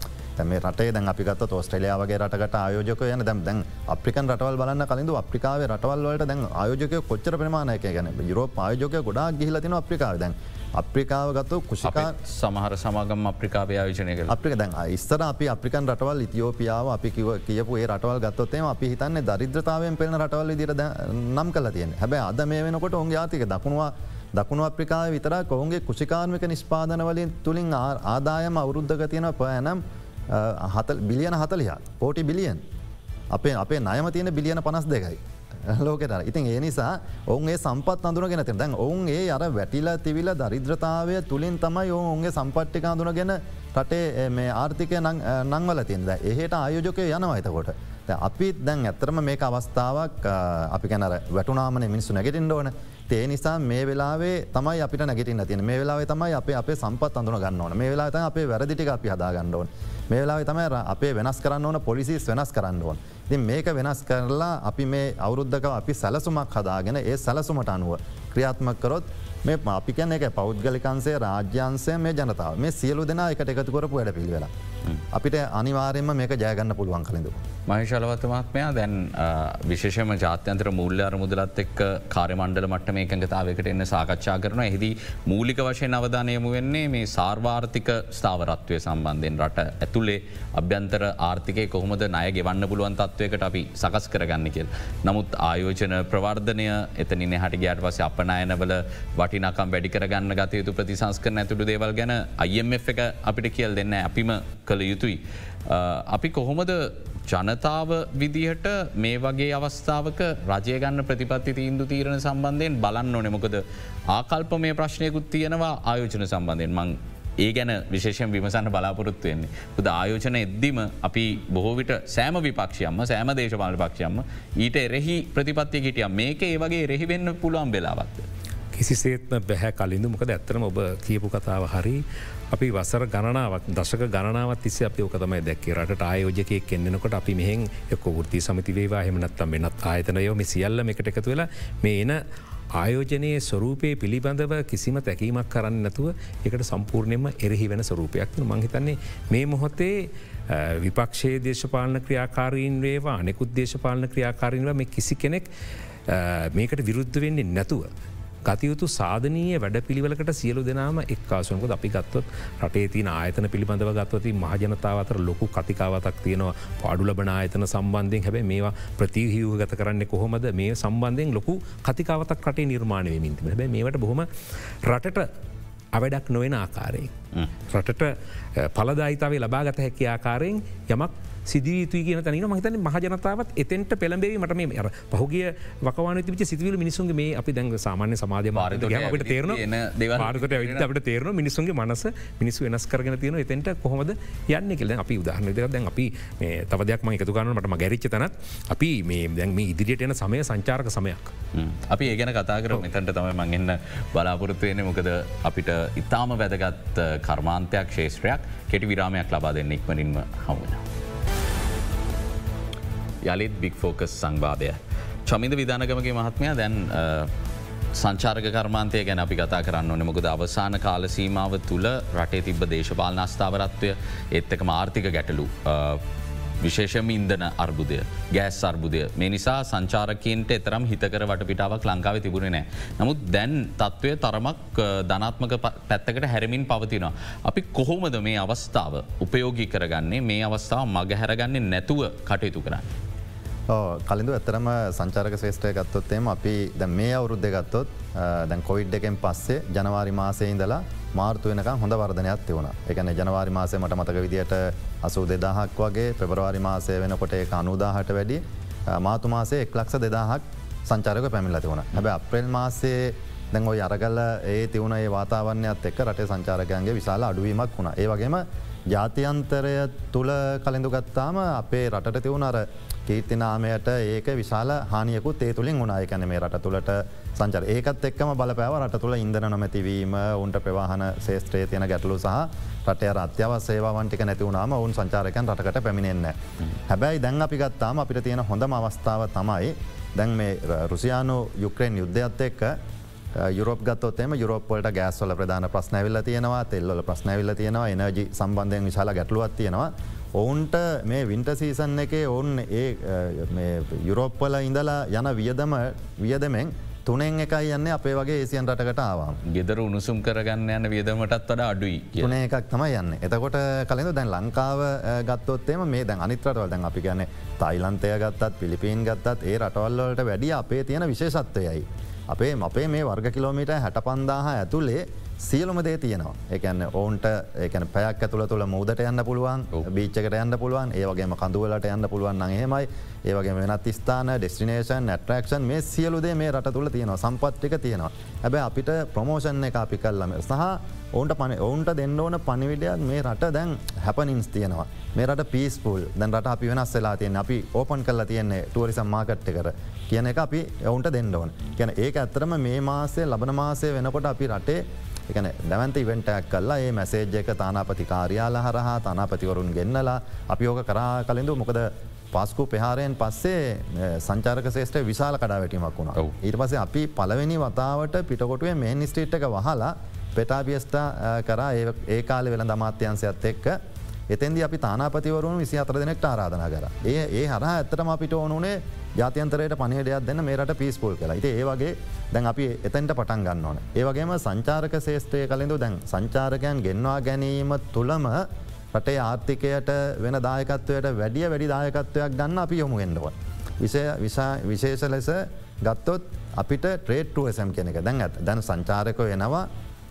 Speaker 2: මේ රටේ දැන් අපිගත් ෝස්ට්‍රලියාවගේ රටකට ආයෝජක යන දැම් දැන් අපිකන් රටවල් බලන්න කලින්ඳ අප්‍රිකාව රටවල්වලට දැන් ආයෝජක කොච්චර ප්‍රමාණයක ගැන යුරෝප ආයෝජක ගොඩා ගිහිලතින අප්‍රිකාව. දැන් අප්‍රිකාව ගත්තු කුෂිකා
Speaker 1: සමහර සමගම් අප්‍රිකාව ආයෝජනය
Speaker 2: අපික දැන් ඉස්තර අපි අපිකන් රටවල් ඉතිෝපියාව අපි කිව කියපු ඒ රටවල් ගත්තොත්තේම අපි හිතන්නේ දරිද්‍රතාවයෙන් පෙන රටවල් දිර නම් කල තියෙන හැබැ අද මේ වෙනකොට ඔුන් ආතික දකුණවා දකුණු අප්‍රිකාව විතර කොහුගේ කුෂිකාර්මික නිස්පාදනවලින් තුළින් ආදායම අවුරුද්ධක තියෙන පයනම් බිලියන හතලිය පෝටි බිලියන්. අපේ අපේ නයම තියෙන බිලියන පනස් දෙකයි. ලෝකට ඉතින් ඒ නිසා ඔවුන්ගේ සම්පත් අඳුරගෙන ති දැන් ඔවුන් ඒ අර වැටිලා තිවිල දරිද්‍රතාවය තුළින් තමයි ඔවුන්ගේ සම්පට්ටික අඳුනගෙන රටේ මේ ආර්ථිකය නංවල තින්ද එහට ආයෝජකය යනවයිතකොට. අපි දැන් ඇත්තරම මේ අවස්ථාවක් අපි කැනර වැටුනාමන මිනිස්සු නැගෙටින් ඕන. ඒ නිසා මේ වෙලාවේ තමයි අපිට නැගටින්න තින මේ වෙලාවේ තමයි අප අපේ සම්පත් අඳුන ගන්න ඕන. මේ වෙලා අපේ වැරදිටික අපි හදාගන්න ඕන. මේ වෙලා තමයි අපේ වෙනස් කරන්න ඕන පොලිසිස් වෙනස් කරන්න ඕන්. ති මේක වෙනස් කරලා අපි මේ අවුරුද්ධක අපි සැලසුමක් හදාගෙන ඒ සැලසුමට අනුව ක්‍රියාත්මක් කරොත් මේ අපි කැන එක පෞද්ගලිකන්සේ රාජ්‍යන්සය මේ ජනතාව මේ සියලු දෙනා එකට එකතු කරපු වැඩ පිළිවෙලා. අපිට අනිවාරයෙන්ම මේක ජයගන්න පුළුවන් කලින්ඳ.
Speaker 1: මහිශලවතමත්මයා දැන් විශේෂම ජාත්‍යන්තර මුල්්‍යාර මුදලත් එක් කාරමණ්ඩල මට මේ එකඟතාවකට එන්න සාකච්ඡා කරන එහිදී මූලික වශයෙන් අවධානයමු වෙන්නේ මේ සාර්වාර්ථික ස්ථාවරත්වය සම්බන්ධයෙන් රට ඇතුළේ අභ්‍යන්තර ආර්ථිකය කොහොමද නය ගෙවන්න පුළුවන් තත්වයකට අපි සකස් කරගන්න කියල්. නමුත් ආයෝජන ප්‍රවර්ධනය එතනින් හට ගයාට පස අපනයනවල වටිනකම් වැඩි කරගන්න ගතයුතු ප්‍රතිසංස්කර ඇතුළු දේවල් ගැන IMF එක අපිට කියල් දෙන්න අපිම කළ යුතුයි. අපි කොහොමද ජනතාව විදිහට මේ වගේ අවස්ථාවක රජයගන්න ප්‍රතිපත්ති තීන්දු තීරණ සම්බන්ධයෙන් බලන්න ඕනෙමොකද ආකල්ප මේ ප්‍රශ්නයකුත් තියෙනවා ආයෝජන සම්බන්ධයෙන් මං ඒ ගැන විශේෂයෙන් විමසන්න බලාපොරොත්තුවෙන්නේ. පුද ආයෝජන එද්දිම අපි බොහෝවිට සෑම විපක්ෂයම්ම සෑම දේශපාල පක්ෂයම්ම ඊට එරෙහි ප්‍රතිපත්තිය හිටිය මේක ඒ වගේ රෙහිවෙන්න පුළුවන් වෙලාවක්ද.
Speaker 3: කිසිසේත්ම බැහැ කලින්ඳ මොකද ඇත්තරම ඔබ කියපු කතාව හරි අපි වසර ගණනාවක් දශක ගණනාවත් තිස්ස අප ඕක තමයි දැක්කේ රට ආයෝජකය කෙන්නෙනකොට අපි මෙහෙන් එක්ක ෘති සමතිවේවා හෙමනත්තම් වෙනත් ආයතනයෝ මෙ සියල්ල එකට එකතු වෙලා මේ එන ආයෝජනයේ ස්වරූපය පිළිබඳව කිසිම තැකීමක් කරන්න නැතුව එකට සම්පූර්ණයම එරෙහි වෙන ස්වරූපයක් මංහිතන්නේ මේ මොහොතේ විපක්ෂයේ දේශපාලන ක්‍රියාකාරීන් වේවා අනෙකුත් දේශපාලන ක්‍රියාකාරීන්ව මේ කිසි කෙනෙක් මේකට විරුද්ධ වෙන්නේ නැතුව. ගතයුතු සාධනීය වැඩ පිළිවලකට සියලු දෙනාම එක්කාසුනක අපි ගත්තොත් රටේ තින ආයතන පිළිබඳව ගත්වති මහජනතාවතර ලොකු කතිකාවතක් තියෙනවා. පාඩු ලබන ආයතන සම්බන්ධයෙන්. හැබැ මේවා ප්‍රතිහිව ගත කරන්න කොහොමද? මේ සම්බන්ධයෙන් ලොකු කතිකාවතක් රටේ නිර්මාණය මින්ති හැබැ මේට බොහොම රටට අවඩක් නොවෙන ආකාරයෙන්. රටට පලදායිතාවේ ලබාගත හැකි ආකාරයෙන් යමක් සිදුවීතුයි කියන තනින මහිතන මහජනතාවත් එතෙන්ට පෙළඹේ මට මේ අර පහුගේ වකවාන තිච සිවිල මිනිසුන්ගේ මේ අපි දැන් සාමාන්‍ය සමාධය මාරත අපට තේරන ඇවිට අපට තේරන මිනිසුන්ගේ මනස මිනිස්සු වෙනස් කරගෙන තියෙන එතෙන්ට කොහොමද යන්න කෙල අපි උදාහරන දෙක දැන් අපි තව දෙයක් ම එකතු ගන්නට මට ගැරිච්ච තනත් අපි මේ දැන් මේ ඉදිරියට එන සමය සංචාරක සමයක්.
Speaker 1: අපි ඒගැන කතා කර මෙතැන්ට තමයි මඟන්න බලාපොරත්තුවයන මොකද අපිට ඉතාම වැදගත් කර්මාන්තයක් ශේෂත්‍රයක් කෙටි විරාමයක් ලබා දෙන්න ඉක්මනින්ම හමුවෙන. යළිත් බික් ෆෝකස් සංවාදය. චමිද විධානගමගේ මහත්මයා දැන් සංචාරක කර්මාන්තය ගැන අපි කතා කරන්න ඕන මොකද අවසාන කාලසීමාව තුළ රටේ තිබ දේශපාලන අස්ථාවරත්වය එත්තක ආර්ථික ගැටලු විශේෂම ඉන්දන අර්බුදය ගෑස් අර්බුදය මේ නිසා සංචාරකන්ට එතරම් හිතකර වටපිටාවක් ලංකාව තිබුණ නෑ. නමුත් දැන් තත්ත්වය තරමක් ධනාත්මක පැත්තකට හැරමින් පවතිනවා. අපි කොහොමද මේ අවස්ථාව උපයෝගී කරගන්නේ මේ අවස්ථාව මගහැරගන්නේ නැතුව කටයුතු කරන්න.
Speaker 2: කලින්ඳු ඇතරම සංචාරක ශේෂත්‍රය ගත්තොත්තේම අපි ද මේ අවුරුද්ධ ගත්තොත් දැන් කොවිඩ් එකෙන් පස්සේ ජනවාරි මාසය ඉඳලා මාර්තු වෙනක හොඳ වර්ධනයක් තිවුණ එකන ජනවාරි මාසය මට මතක විදිට අසූ දෙදාහක් වගේ පෙබරවාරි මාසය වෙනකොට ඒ අනුදාහට වැඩි මාතු මාසේ එක් ලක්ෂ දෙදාහක් සංචාරක පැමිල්ල තිවුණ හැබ අප්‍රෙල් මාසේ දැන් ඔයි අරගල්ල ඒ තිවුණ ඒ වාතාවරණයත් එක්ක රටේ සංචාරකයන්ගේ විශාල අඩුවීමක් වුණ. ඒ වගේම ජාතියන්තරය තුළ කලින්ඳු ගත්තාම අපේ රටට තිවුණ අර කීර්තිනාමයට ඒක විශාල හානියකුත් ඒ තුළින් උනාය කැන මේ රට තුළට සංචර. ඒකත් එක්කම බලපෑව රට තුළ ඉන්දන නොමැතිවීම උන්ට ප්‍රවාහන ශේත්‍රයේ තියෙන ගැටලු සහ රටය අත්‍යව සේවාවන්ටික නැතිවුණාම ඔවුන් සංචාරකයන් රටකට පැමිණෙන්න. හැබැයි දැන් අපි ගත්තාම අපිට තියෙන හොඳම අවස්ථාව තමයි දැන් මේ රුසියානු යුක්‍රේන් යුද්ධයත් එක්ක යුරෝප ගත්තොත්තේම යුරෝප්පොලට ගෑස්වල ප්‍රධාන ප්‍රශ්නැවිල්ල තියෙනවා තෙල්ල ප්‍රශ්නැවිල්ල තියෙනවා එනජි සම්බන්ධයෙන් විශාල ගැටලුවත් තියෙනවා. ඔවුන්ට මේ වින්ට සීසන් එකේ ඔවුන් ඒ යුරෝප්පල ඉඳලා යන වියදම වියදමෙන් තුනෙන් එකයි යන්න අපේ වගේ ඒසියන් රටකට ආවාම්.
Speaker 1: ගෙදර උණුසුම් කරගන්න යන වියදමටත් වඩ අඩුයි
Speaker 2: කියන එකක් තම යන්න. එතකොට කලඳ දැන් ලංකාව ගත්තොත්තේම මේ දැන් අනිත්‍රටවල් දැන් අපි ගැන තයිලන්තය ගත්තත් පිලිපීන් ගත්තත් ඒ රටවල්වලට වැඩිය අපේ තියෙන විශේෂත්වයයි. අපේ අපේ මේ වර්ග කිලෝමිට හැට පන්දාහ ඇතුළේ සියලුම දේ තියෙනවා. එකන ඔවුන්ට ඒකන පැයක් ඇතුළ තුළ මුදට යන්න පුළුවන් බීච්චකට යන්න පුළුවන් ඒවගේම කඳුවලට යන්න පුළුවන් හෙමයි ඒවගේ වෙනත් ස්ථාන ඩෙස්ටිනේෂන් නැටරක්ෂන් මේ සියලුදේ මේ රට තුළ තියෙනවා. සම්පත්්ටික තියෙනවා. හැබැ අපිට ප්‍රමෝෂණ එක අපි කල්ලම සහ ඔවන්ට පන ඔවුන්ට දෙන්න ඕන පනිවිඩයක් මේ රට දැන් හැපනින්ස් තියෙනවා. මේරට පිස්පුල් දැන් රට අපි වෙනස් වෙලා තියෙන් අපි ඕපන් කල්ල තියන්නේ ටුවරිසම් මාකට්ට කර කියන එක අපි ඔවුන්ට දෙන්න ඕන. කියන ඒක ඇත්තරම මේ මාසේ ලබන මාසය වෙනකොට අපි රටේ එකන දැවන්ත ඉවෙන්ටක් කල්ලා ඒ මැසේජ්ජක තානාපති කාරයාල හරහා තනාපතිවරුන් ගෙන්නලා අපි යෝක කරා කලින්ඳු මොකද පස්කු පෙහාරයෙන් පස්සේ සංචාරක ශේෂ්ට විශාල කඩා වැටීමක් වුණ ඊට පසේ අපි පලවෙනි වතාවට පිටකොටුවේ මේන් ස්ටේට්ක වහලා පෙටාබියස්ට කරා. ඒ කාල වෙළ දමාත්‍යන්සයත් එක්ක. එතන්දි අපි තානාපතිවරුන් විසි අතර දෙනෙක්ට ආරාධන කර. ඒ ඒ හර ඇත්තටම අපිට ඕනුනේ ජාතියන්තරයට පනහටයක් දෙන්න මේරට පිස්පුල් කලා ති ඒවගේ දැන් අපි එතැන්ට පටන් ගන්න ඕන. ඒවගේම සංචාරක ශේෂත්‍රය කලින්ඳු දැන් සංචාරකයන් ගෙන්වා ගැනීම තුළම රටේ ආර්ථිකයට වෙන දායකත්වයට වැඩිය වැඩි දායකත්වයක් ගන්න අපි යොමු එන්නවා. විශේෂ ලෙස ගත්තොත් අපිට ට්‍රේට්ටුවසම් කෙනෙක දැන් ඇත් දැන් සංචාරකය එනවා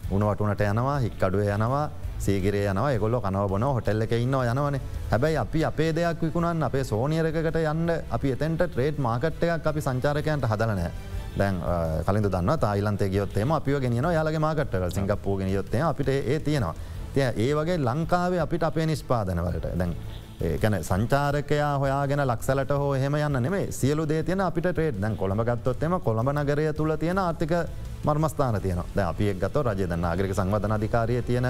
Speaker 2: උනවටුනට යනවා හික්කඩුව යනවා සීගරේ යනවා එකොල්ල කනව බොන හොටල්ල එක ඉන්න යනවන. හැබැයි අපි අපේ දෙයක් විකුණන් අපේ සෝනියරකට යන්න අපි එතැන්ට ට්‍රේඩ් මාකට්ටයක් අපි සංචාරකයන්ට හදලනෑ දැන් කලින් දන්න තායිලන්තේ ගයොත්තේම අපිය ගෙනන යාලගේ මාකට්ට සිංගප්පූගෙන යොත්තේ අපිට ඒ තියෙනවා. තිය ඒ වගේ ලංකාවේ අපිට අපේ නිස්පාදනවලට දැන් ඒකන සංචාරකයා හොයාගෙන ලක්සලට හෝ හෙම යන්න නෙේ සියලු දේ තියන අපිට ට්‍රේඩ් දැන් කොළඹ ගත්තොත්තෙම කොළඹ නගරය තුළ තියෙන ආර්ථික මර්මස්ථාන තියන ද අපි එක් ගත රජ දන්න ආගරික සංවධන අධිකාරය තියෙන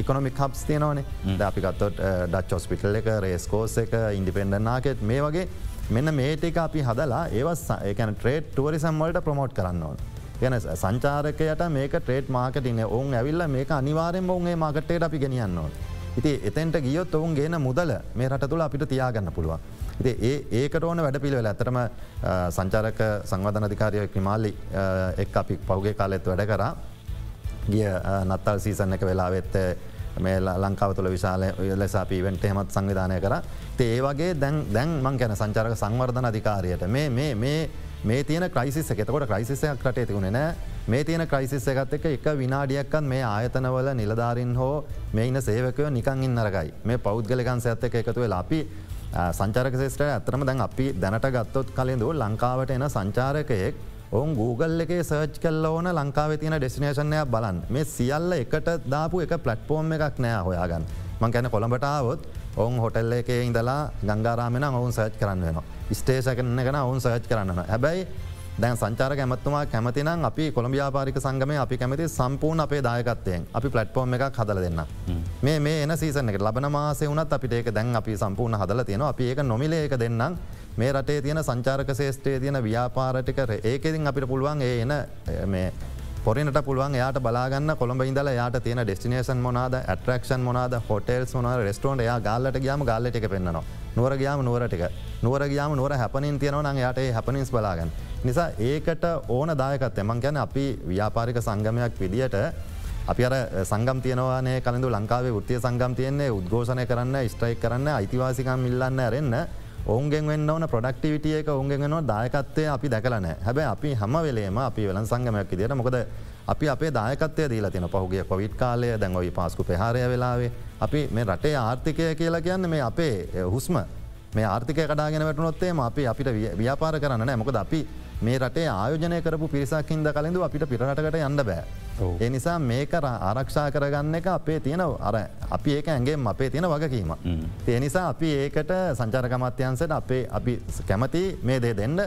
Speaker 2: ඉකොනොමික් හබ්ස් තියනවනේ ද අපිකත්තොත් ඩච් ඔස්පිටල් එක රේස්කෝස් එක ඉන්ඩිපෙන්ඩනාකෙත් මේ වගේ මෙන්න මේටික අපි හදලා ඒවස් ඒකන ට්‍රේඩ් ටුවරිසම් වලට ප්‍රමෝට් කරන්න ඕන. ගැන සංචාරකයට මේක ට්‍රේඩ් මාකටින ඔවුන් ඇවිල්ල මේක අනිවාරෙන් ඔවුන්ගේ මාකටේට අපි ගෙනියන්න ඕන. ඉති එතැන්ට ගියොත් ඔවුන් ගේන මුදල මේ රට තුළ අපිට තියාගන්න පුළුවන්. ඒ ඒකට ඕන වැඩ පිළිවෙල ඇතරම සංචාරක සංවධන අධිකාරය ක්‍රමාල්ලි එක් අපි පෞගේ කාලෙත් වැඩ කරා ගිය නත්තල් සීසන් එක වෙලාවෙත්ත මේ ලංකාව තුළ විශාල ලෙසා පීවෙන්ට හෙමත් සංවිධානය කර. ඒ වගේ දැන් දැන් මං කැන සංචාරක සංවර්ධන අධිකාරයට. මේ මේ තියන ක්‍රයිසිස් එකතකොට ක්‍රයිසිසයක් රටේ තිවුණ නෑ. මේ තියන ක්‍රයිසිස් එකත් එක එක විනාඩියක්කන් මේ ආයතනවල නිලධාරින් හෝ මේ ඉන්න සේවකයෝ නිකං ඉන්නරගයි මේ පෞද්ගලකන් සඇත්ත එක එකතු වෙලා අපි සංචාරක ශේෂ්‍රය ඇතරම දැන් අපි දැනට ගත්තොත් කලින්ඳ ලංකාවට එන සංචාරකයෙක් ඔවුන් Google එකේ සර්ච් කල්ල ඕන ලංකාව තියන ඩෙස්නේෂනයක් බලන් මේ සියල්ල එකට දාපු එක පලට්පෝර්ම් එකක් නෑ හොයාගන්න. මං කැන කොළඹටාවොත් ඔවුන් හොටල්ල එකේ ඉඳලා ගංගාරාමෙන ඔවුන් සර්ච් කරන්න වෙන ස්ටේෂකන කන ඔවුන් සර්ච් කරන්න හැබැයි දැන් සංචාර ඇමත්තුමා කැමතිනම් අපි කොළඹියාපාරික සංගමය අපි කැමති සම්පූර්ණ අපේ දායකත්තයෙන් අපි පලට්ෆෝර්ම් එකක් හදල දෙන්න. මේ මේ එන සීසන එක ලබන මාසේ වනත් අපිට ඒක දැන් අපි සම්පූර්ණ හදල තියෙන අපි ඒක නොමිලේක දෙන්නම් මේ රටේ තියෙන සංචාරක ශේෂ්ටේ තියෙන ව්‍යාපාරටික ඒකෙදින් අපිට පුළුවන් ඒ එන මේ පොරනට පුළුවන් යාට බලාගන්න කොළඹ ඉඳල යාට තියෙන ඩෙස්ටිනේෂන් මොනාද ඇටරක්ෂන් මොනාද හොටෙල්ස් මොන රෙස්ටෝන්ට යා ගල්ලට ගයාම ගල්ලට එක පෙන්න්නවා. නුවර ගයාම නුවරටික නුවර ගයාම නුවර හැපනින් තියෙනවන යාට හැපනිස් බලාගන්න. නිසා ඒකට ඕන දායකත් එමන් ගැන අපි ව්‍යාපාරික සංගමයක් විදියට අපි අර සංගම් තියනවානේ කලඳු ලංකාවේ ෘතිය සංගම් තියන්නේ උද්ඝෝෂණය කරන්න ස්ට්‍රයික් කරන්න අයිතිවාසිකම් මිල්ලන්න ඇරෙන්න්න ඔවුන්ගෙන් වෙන්න ඕන ප්‍රඩක්ටිවිටියක ඔුන්ගෙන්නවා දායකත්වය අපි දැකලන හැබැ අපි හම වෙලේම අපි වෙලන් සංගමයක් දිට මොකද අපි අපේ දායකත්වය දීලා තින පහුගේ කොවිට් කාලය දැන්වයි පාස්කු පහරය වෙලාවේ. අපි මේ රටේ ආර්ථිකය කියලා කියන්න මේ අපේ හුස්ම. මේ ආර්ථික කඩාගෙන වැටනොත්තේම අපි අපිට ව්‍යාපාර කරන්න නෑ මොකද අපි මේ රටේ ආයෝජනය කරපු පිරිසක්හින්ද කලින්ඳ අපිට පිරටකට යන්න බෑ. ඒ නිසා මේක ආරක්ෂා කරගන්න එක අපේ තියෙන අර අපි ඒක ඇගේ අපේ තියෙන වගකීම. ඒ නිසා අපි ඒකට සංචාරකමත්‍යන්සට අපේ අපි කැමති මේ දේ දෙන්න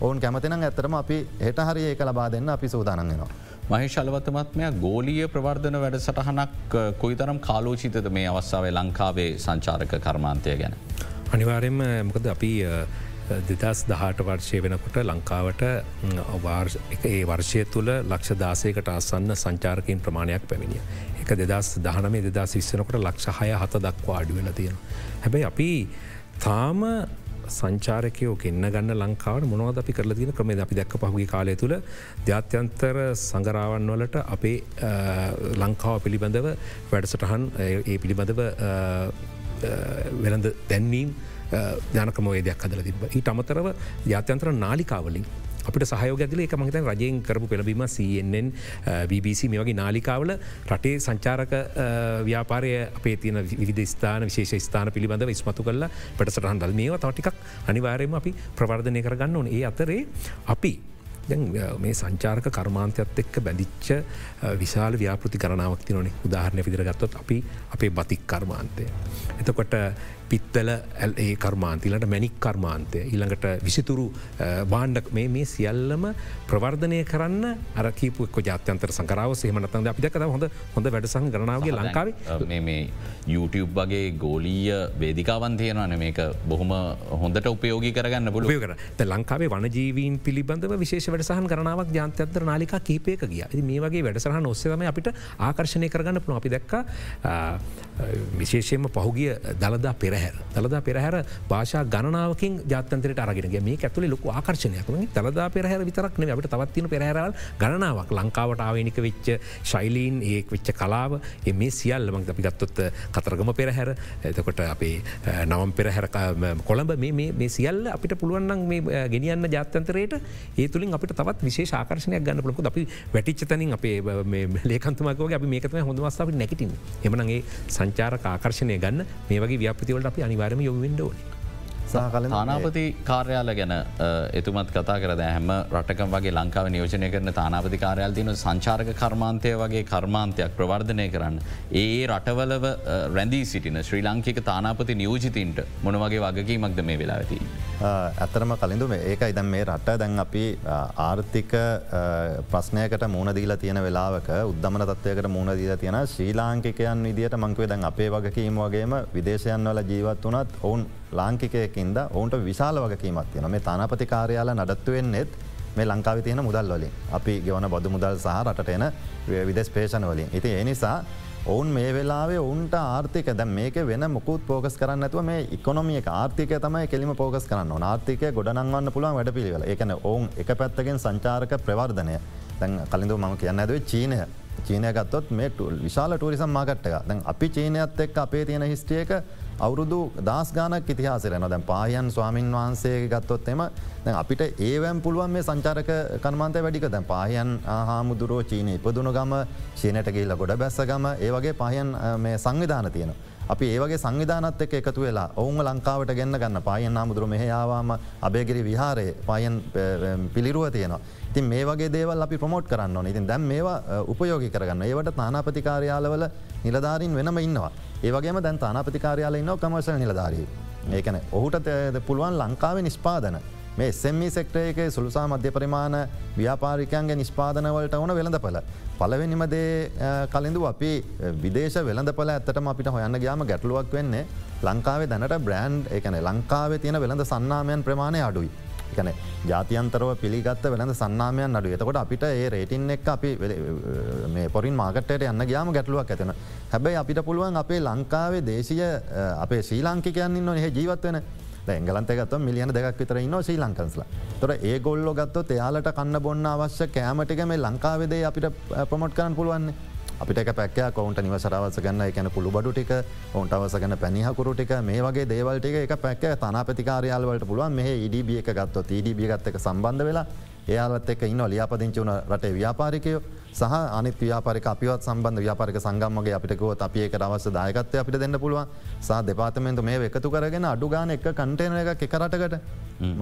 Speaker 2: ඔවුන් කැමතින ඇතරම අපි හෙට හරි ඒක ලබා දෙන්න අපි සූදානන්ගෙනවා.
Speaker 1: මහිශලවතමත්මය ගෝලිය ප්‍රවර්ධන වැඩ සටහනක් කොයිතරම් කාලෝචිතද මේ අවස්සාාවේ ලංකාවේ සංචාරක කර්මාන්තය ගැන.
Speaker 3: අනිවාරෙන්ම මොකද අපි දෙදස් දහට වර්ෂය වෙනකොට ලංකාවට ඒ වර්ෂය තුළ ලක්ෂ දාසයකට අසන්න සංචාරකයෙන් ප්‍රමාණයක් පැමිණිය. එක දෙදස් දහනමේ දෙදස් විස්සනකොට ලක්ෂ හය හත දක්වා අඩුවෙන තියෙන. හැබැයි අපි තාම සංචාරකයෝ ගෙන්න්න ගන්න ලංකාවට මොනවද අපි කරල තින ක්‍රමේ අපි දැක්ක පහුගේ කාලය තුළ ජාත්‍යන්තර සංගරාවන් වලට අපේ ලංකාව පිළිබඳව වැඩසටහන් ඒ පිළිබඳව වෙළඳ දැන්වීම් ජනකමෝේදයක් අදල තිබ ඊට අමතරව ජාත්‍යන්ත්‍ර නාලිකාවලින් අපට සහයෝගඇල එක මහිත රජයෙන් කරපු පෙළබීම CNN BBC මේ වගේ නාලිකාවල රටේ සංචාරක ව්‍යාපාරය අපේ තියන විධ ස්ථාන විශේෂ ස්ථාන පිළිබඳව ස්මතු කල්ල පටසටහන් දල් මේවා තටිකක් අනිවාරයම අපි ප්‍රවර්ධනය කරගන්න ඕන. ඒ අතරේ අපි මේ සංචාරක කර්මාන්තයත් එක්ක බැඳිච්ච විශාල ව්‍යාපෘති කරනාවක් තිනොන උදාහරණය විදිරගත්තොත් අපි අපේ බතික් කර්මාන්තය. එතකොට පිත්තල ඒ කර්මාන්තිලට මැනික් කර්මාන්තය ඉළඟට විසිතුරු බාණ්ඩක් මේ මේ සියල්ලම ප්‍රවර්ධනය කරන්න අරකීපුක් ජාත්‍යන්තර සංකරාව සේමනතන්ද අපි දකද හොඳ හොඳ වැඩසං ගරනාවගේ ලංකාවේ.
Speaker 1: මේ YouTube වගේ ගෝලීය වේදිකාවන් තියෙනවන මේක බොහොම හොඳට උපයෝගී කරගන්න පුළුව
Speaker 3: කර ලංකාවේ වනජීවීන් පිළිබඳව විශේෂ වැඩසහන් කරනාවක් ජාන්තයන්තර නාලිකා කීපයක ගිය. මේ වගේ වැඩසහන් ඔස්සේම අපිට ආකර්ශණය කරගන්න පුළ අපි දැක්ක විශේෂයෙන්ම පහුගිය දළදා පෙරහ පෙරහැර. දළදා පෙරහැර භාෂා ගණනාවකින් ජාතන්තරට අරගෙන මේ ඇතුලි ලොක ආකර්ශණයක් දළදා පෙරහැර විතරක්න අපට තවත්තින පෙරහැරවල් ගණනාවක්. ලංකාවට ආවනික වෙච්ච ශෛලීන් ඒ වෙච්ච කලාව. මේ සියල්ල මං අපි ගත්තොත් කතරගම පෙරහැර. එතකොට අපේ නවම් පෙරහැර කොළඹ මේ සියල්ල අපිට පුළුවන්න්න මේ ගෙනියන්න ජාතන්තරයට ඒ තුළින් අපිට තවත් විශේෂ ආකර්ශණයක් ගන්න ලොකු අපි වැටිච්චතනින් අපේ ලේකන්තුමකෝගේ අපි මේකතම හොඳවස්සාාව නැකිටින් එමනගේ සංචාර ආකර්ශණය ගන්න මේ වගේ ව්‍යාපතිවලට අපි අනිවාරම යොවෙන්ඩ ඕනේ.
Speaker 1: තානාපති කාර්යාල ගැන එතුමත් කතා කර හැම රටකම් වගේ ලංකාව නියෝජනය කරන තානාපති කාරයාල් තින සංචාරක කර්මාන්තය වගේ කර්මාන්තයක් ප්‍රවර්ධනය කරන්න. ඒ රටවලව රැඳී සිටින ශ්‍රී ලංකික තානාපති නියෝජිතීන්ට මොන වගේ වගකීමක්ද මේ වෙලා ඇති.
Speaker 2: ඇතරම කලින්ඳුම ඒක ඉදම් මේ රට දැන් අපි ආර්ථික ප්‍රශ්නයකට මුණදීලා තියෙන වෙලාවක උද්දමන තත්වයකට මුණදීලා තියෙන ශ්‍රී ලාංකිකයන් විදිට මංකවේ දැන් අපේ වගකීම වගේම විදේශයන් වල ජීවත් වනත් ඔවුන් ලාංකිකයකින්ද ඔවුන්ට විශාල වගකීමත් යන මේ තානාපති කාරයාල නඩත්තුවෙන්නෙත් මේ ලංකාව තියෙන මුදල් වලින්. අපි ගෙවන බොදු මුදල් සහ රට එන විදෙස් පේෂණ වලින්. ඉති එනිසා ඔවුන් මේ වෙලාවේ ඔවුන්ට ආර්ථික දැ මේක වෙන මුකුත් පෝකස් කරන්න ඇතුව මේ ඉකොනොමිය ආර්ථික තමයි කෙලිම පෝකස් කරන්න ආර්ථික ගොඩනන්වන්න පුළුවන් වැඩ පිළිවෙල. එකන ඔවුන් එක පැත්තගෙන් සංචාරක ප්‍රවර්ධනය. තැන් කලින්ඳ ම කියන්න ඇදුව චීනය. චීනය ගත්තොත් මේ විශාල ටූරිසම් මාකට්ටක දැන් අපි චීනයත් එක් අපේ තියෙන හිස්ටියක අවුරුදු දස් ගානක් ඉතිහාසරන දැන් පායන් ස්වාමින් වහන්සේ ගත්තොත් එම දැන් අපිට ඒවැම් පුළුවන් මේ සංචාරක කර්මාන්ත වැඩික දැන් පායන් හාමුදුරුව චීන ඉපදුණු ගම චීනට ගේල්ල ගොඩ බැස්ස ගම ඒවගේ පහයන් මේ සංවිධාන තියෙන. අපි ඒවගේ සංවිධානත් එක් එකතු වෙලා ඔවුන් ලංකාවට ගන්න ගන්න පායන් නාමුදුර මෙහයාවාම අබේගිරි විහාරය පයන් පිළිරුව තියෙනවා. ඉතින් මේ වගේ දේවල් අපි ප්‍රමෝට් කරන්න ඕන ඉතින් දැම් මේවා උපයෝගි කරගන්න ඒවට තානාපතිකාරයාලවල නිලධාරින් වෙනම ඉන්නවා. ඒවගේම දැන් තානාපතිකාරයාල ඉන්න කමර්ශල නිලධාරී. ඒකන ඔහුට පුළුවන් ලංකාව නිස්පාදන මේ එස්සම්මි සෙක්ටරයක සුළුසා මධ්‍ය පරිමාණ ව්‍යාපාරිකයන්ගේ නිෂ්පාදනවලට ඕන වෙළඳපල. පලවෙනිමදේ කලින්දු අපි විදේශ වෙළඳපල ඇත්තටම අපිට හොයන්න ගයාම ගැටලුවක් වෙන්නේ ලංකාවේ දැනට බ්‍රෑන්් එකන ලංකාවේ තියෙන වෙළඳ සන්නාමයන් ප්‍රමාණය අඩුයි. එකන ජාතියන්තරව පිළිගත් වෙළඳ සන්නාමයන් අඩු එතකොට අපිට ඒ රේටින් එක් අපි මේ පොරින් මාගටයට යන්න ගයාම ගැටලුවක් ඇතෙන හැබැයි අපිට පුළුවන් අපේ ලංකාවේ දේශය අපේ ශ්‍රී ලාංකිකයන් ඉන්න එහ ජීවත්වන ඇංගලන්තගත් මිලියන දෙක් විතර ඉන්න ශ්‍රී ලංකන්ස්ලා. තොර ඒ ගොල්ලො ගත්තොත් එයාලට කන්න බොන්න අවශ්‍ය කෑමටික මේ ලංකාවේදේ අපිට ප්‍රමොට් කරන්න පුළුවන්නේ. අපිට පැක්කයා කවන්ට නිවසරවස ගන්න එකන කුළු බඩු ටික ඔවන්ට අවස ගන්න පැනිහකුරු ටික මේ වගේ දේවල්ටික එක පැක්ක තන ප්‍රතිකාරයාල්වලට පුළුවන්. මේ ඉඩබිය එක ගත්තොත් ඉඩබිය ගත්තක සම්බන්ධ වෙලා එයාලත් එක ඉන්න ලියාපදිංචි වුණ රටේ ව්‍යාපාරිකයෝ සහ අනිත් ව්‍යාපාරික අපිවත් සම්බන්ධ ව්‍යාපාරික සංගම්මගේ අපිටකෝ අපිය එක අවස්ස දායකත්වය අපිට දෙන්න පුළුවන්. සහ දෙපාතමෙන්තු මේ එකතු කරගෙන අඩුගාන එක කන්ටේන එක එකරටකට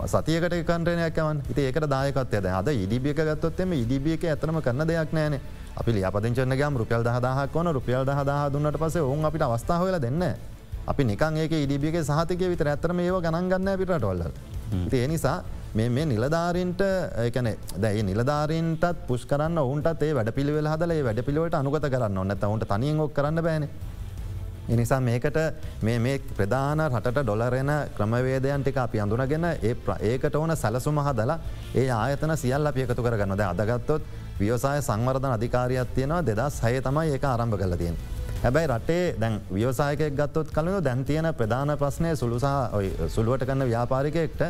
Speaker 2: සතියකට කන්ටනයක්කවන් ඉති ඒකට දායකත්වයද හද ඉඩිබියක ගත්තොත්තෙම ඉඩිබියක ඇතනම කරන්න දෙයක් නෑන අපි ලියපදිංචනගම් රුපියල් දහදාහක් වන රුපියල් දහදා දුන්නට පස ඔවුන් අපිට අවස්ථාවල දෙන්න අපි නිකන් ඒක ඉඩිබියක සහතික විතර ඇතරම ඒව ගණන්ගන්න පිටටොල්ල ඒ නිසා මේ මේ නිලධාරීන්ට ඒකන දැයි නිලධාරීන්ටත් පුෂ් කරන්න ඔවුන්ට ඒ වැඩ පිළිවෙල හදල වැඩ පිළිවට අනුගත කරන්න ඔන්නත ඔවුන්ට තනියෙන් ඔක් කරන්න බෑන. එනිසා මේකට මේ ප්‍රධාන රට ඩොලරෙන ක්‍රමවේදයන් ටික අපි අඳුනගෙන ඒ ඒකට ඕන සැලසුම හදලා ඒ ආයතන සියල් අප එකතු කරගන්නද අදගත්තොත් ව්‍යවසාය සංවර්ධන අධිකාරයක් තියෙනවා. දෙදස් හය තමයි ඒක ආරම්භ කල තියෙන්. හැබැයි රටේ දැන් ව්‍යවසායකයක් ගත්තොත් කලු දැන් තියෙන ප්‍රධාන ප්‍රශ්නය සුළුසා සුළුවට කන්න ව්‍යාපාරිකයෙක්ට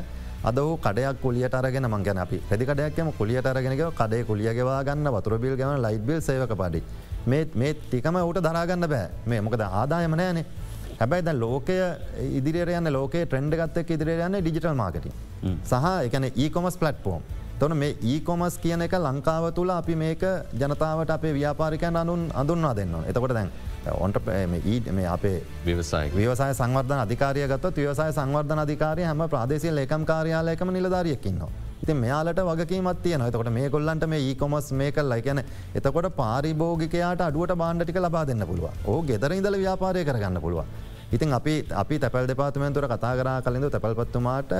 Speaker 2: අද වූ කඩයක් කුලියට අරගෙන මංගැන අපි පැදිකඩයක්ම කුලියට අරගෙනක කඩේ කුලියගවා ගන්න වතුරබිල් ගන ලයිට්බිල් සේවක පඩි. මේ ටිකම ඌට දරාගන්න බෑ. මේ මොකද ආදායම නෑනේ හැබැයි ද ලෝකය ඉදිරියන්න ලෝක ට්‍රෙන්ඩ් ගත්තක් ඉදිරියන්න ඩිජිටල් මාර්කටින් සහ එකන ඒකොමස් පලට්ෆෝම් තොන මේ ඒකොමස් කියන එක ලංකාව තුළ අපි මේක ජනතාවට අපේ ව්‍යාපාරිකයන් අනුන් අඳුන්වා දෙන්න එතකොට දැන් ඔන්ට මේ අපේ
Speaker 1: විවසයි
Speaker 2: විවසය සංවර්ධන අධිකාරය ගත්ත විවසය සංවර්ධන අධිකාරය හම ප්‍රදේශය ලේකම් කාරයාලයකම නිලධාරියකින්නවා. ඉති මෙයාලට වගකීමත් තියන එතකොට මේ කොල්ලන්ට මේ ඒකොමස් මේ කල් ලයිකැන එතකොට පාරිභෝගිකයාට අඩුවට බාණ්ඩටික ලබා දෙන්න පුළුව ඕ ගෙදර ඉදල ව්‍යාපාරය කරගන්න පුළුව. ඉතින් අපි අපි තැපල් දෙපාතමන්තුර කතා කරා කලින්ඳ තැපල්පත්තුමාට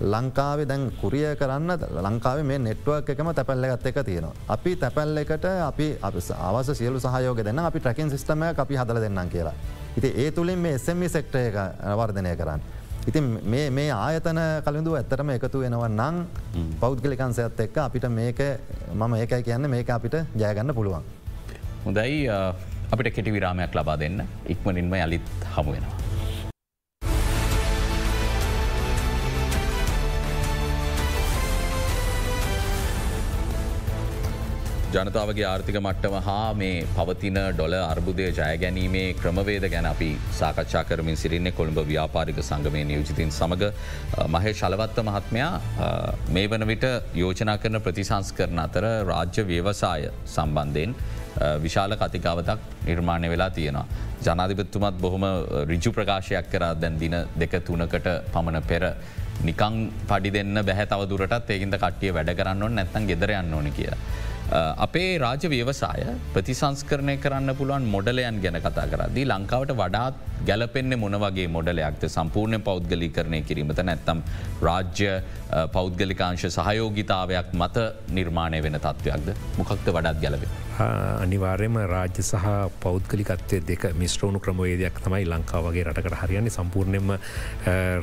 Speaker 2: ලංකාවේ දැන් කුරිය කරන්න ලංකාව මේ නෙට්ුවක් එකම තැපැල්ල ගත්ත එක තියෙනවා. අපි තැපැල්ල එකට අපි අවස සියලු සහයෝග දෙන්න අපි ට්‍රකින් සිිටම අපි හදල දෙන්නම් කියලා. ඉති ඒ තුළින් මේ එසමි සෙක්ටය එක වර්ධනය කරන්න. ඉතින් මේ ආයතන කලින්ඳු ඇත්තරම එකතු වෙනව නං පෞද්ගලිකන්සයත් එක්ක අපිට මේක මම ඒකයි කියන්න මේක අපිට ජයගන්න පුළුවන්.
Speaker 1: හොඳයි අපිට කෙටි විරාමයක් ලබා දෙන්න ඉක්මනින්ම යළිත් හමුවෙනවා. ජනතාවගේ ආර්ථික මට්ටම හා මේ පවතින ඩොල අර්බුදය ජයගැනීමේ ක්‍රමවේද ගැන අපි සාකච්ඡා කරමින් සිරින්නේ කොළඹ ව්‍යාපාරික සංගමය නියෝජිතන් සමඟ මහේ ශලවත්ත මහත්මයා මේ වන විට යෝජනා කරන ප්‍රතිසංස් කරන අතර රාජ්‍ය ව්‍යවසාය සම්බන්ධයෙන් විශාල කතිකාවතක් නිර්මාණය වෙලා තියෙනවා. ජනාධිපත්තුමත් බොහොම රිජු ප්‍රකාශයක් කරා දැන් දින දෙක තුනකට පමණ පෙර නිකං පඩි දෙන්න බැහැ තව දුරටත් ඒකින්ද කට්ටිය වැඩ කරන්න නැත්තන් ගෙදර යන්න ඕන කියලා. අපේ රාජ ව්‍යවසාය ප්‍රතිසංස්කරණය කරන්න පුළුවන් මොඩලයන් ගැන කතා කරදී ලංකාවට වඩාත් ගැලපෙන්න්නේ මොන වගේ මොඩලයක්ද? සම්පූර්ණය පෞද්ගලි කරණය කිරීමත නැත්තම් රාජ්‍ය පෞද්ගලිකාංශ සහයෝගිතාවයක් මත නිර්මාණය වෙන තත්ත්වයක්ද මොකක්ද වඩාත් ගැලවෙන.
Speaker 3: අනිවාර්යම රාජ්‍ය සහ පෞද්ගලිකත්වය දෙක මිස්ට්‍රෝණු ක්‍රමවේදයක් තමයි ලංකාවගේ රටකට හරියන්නේ. සම්පූර්ණයම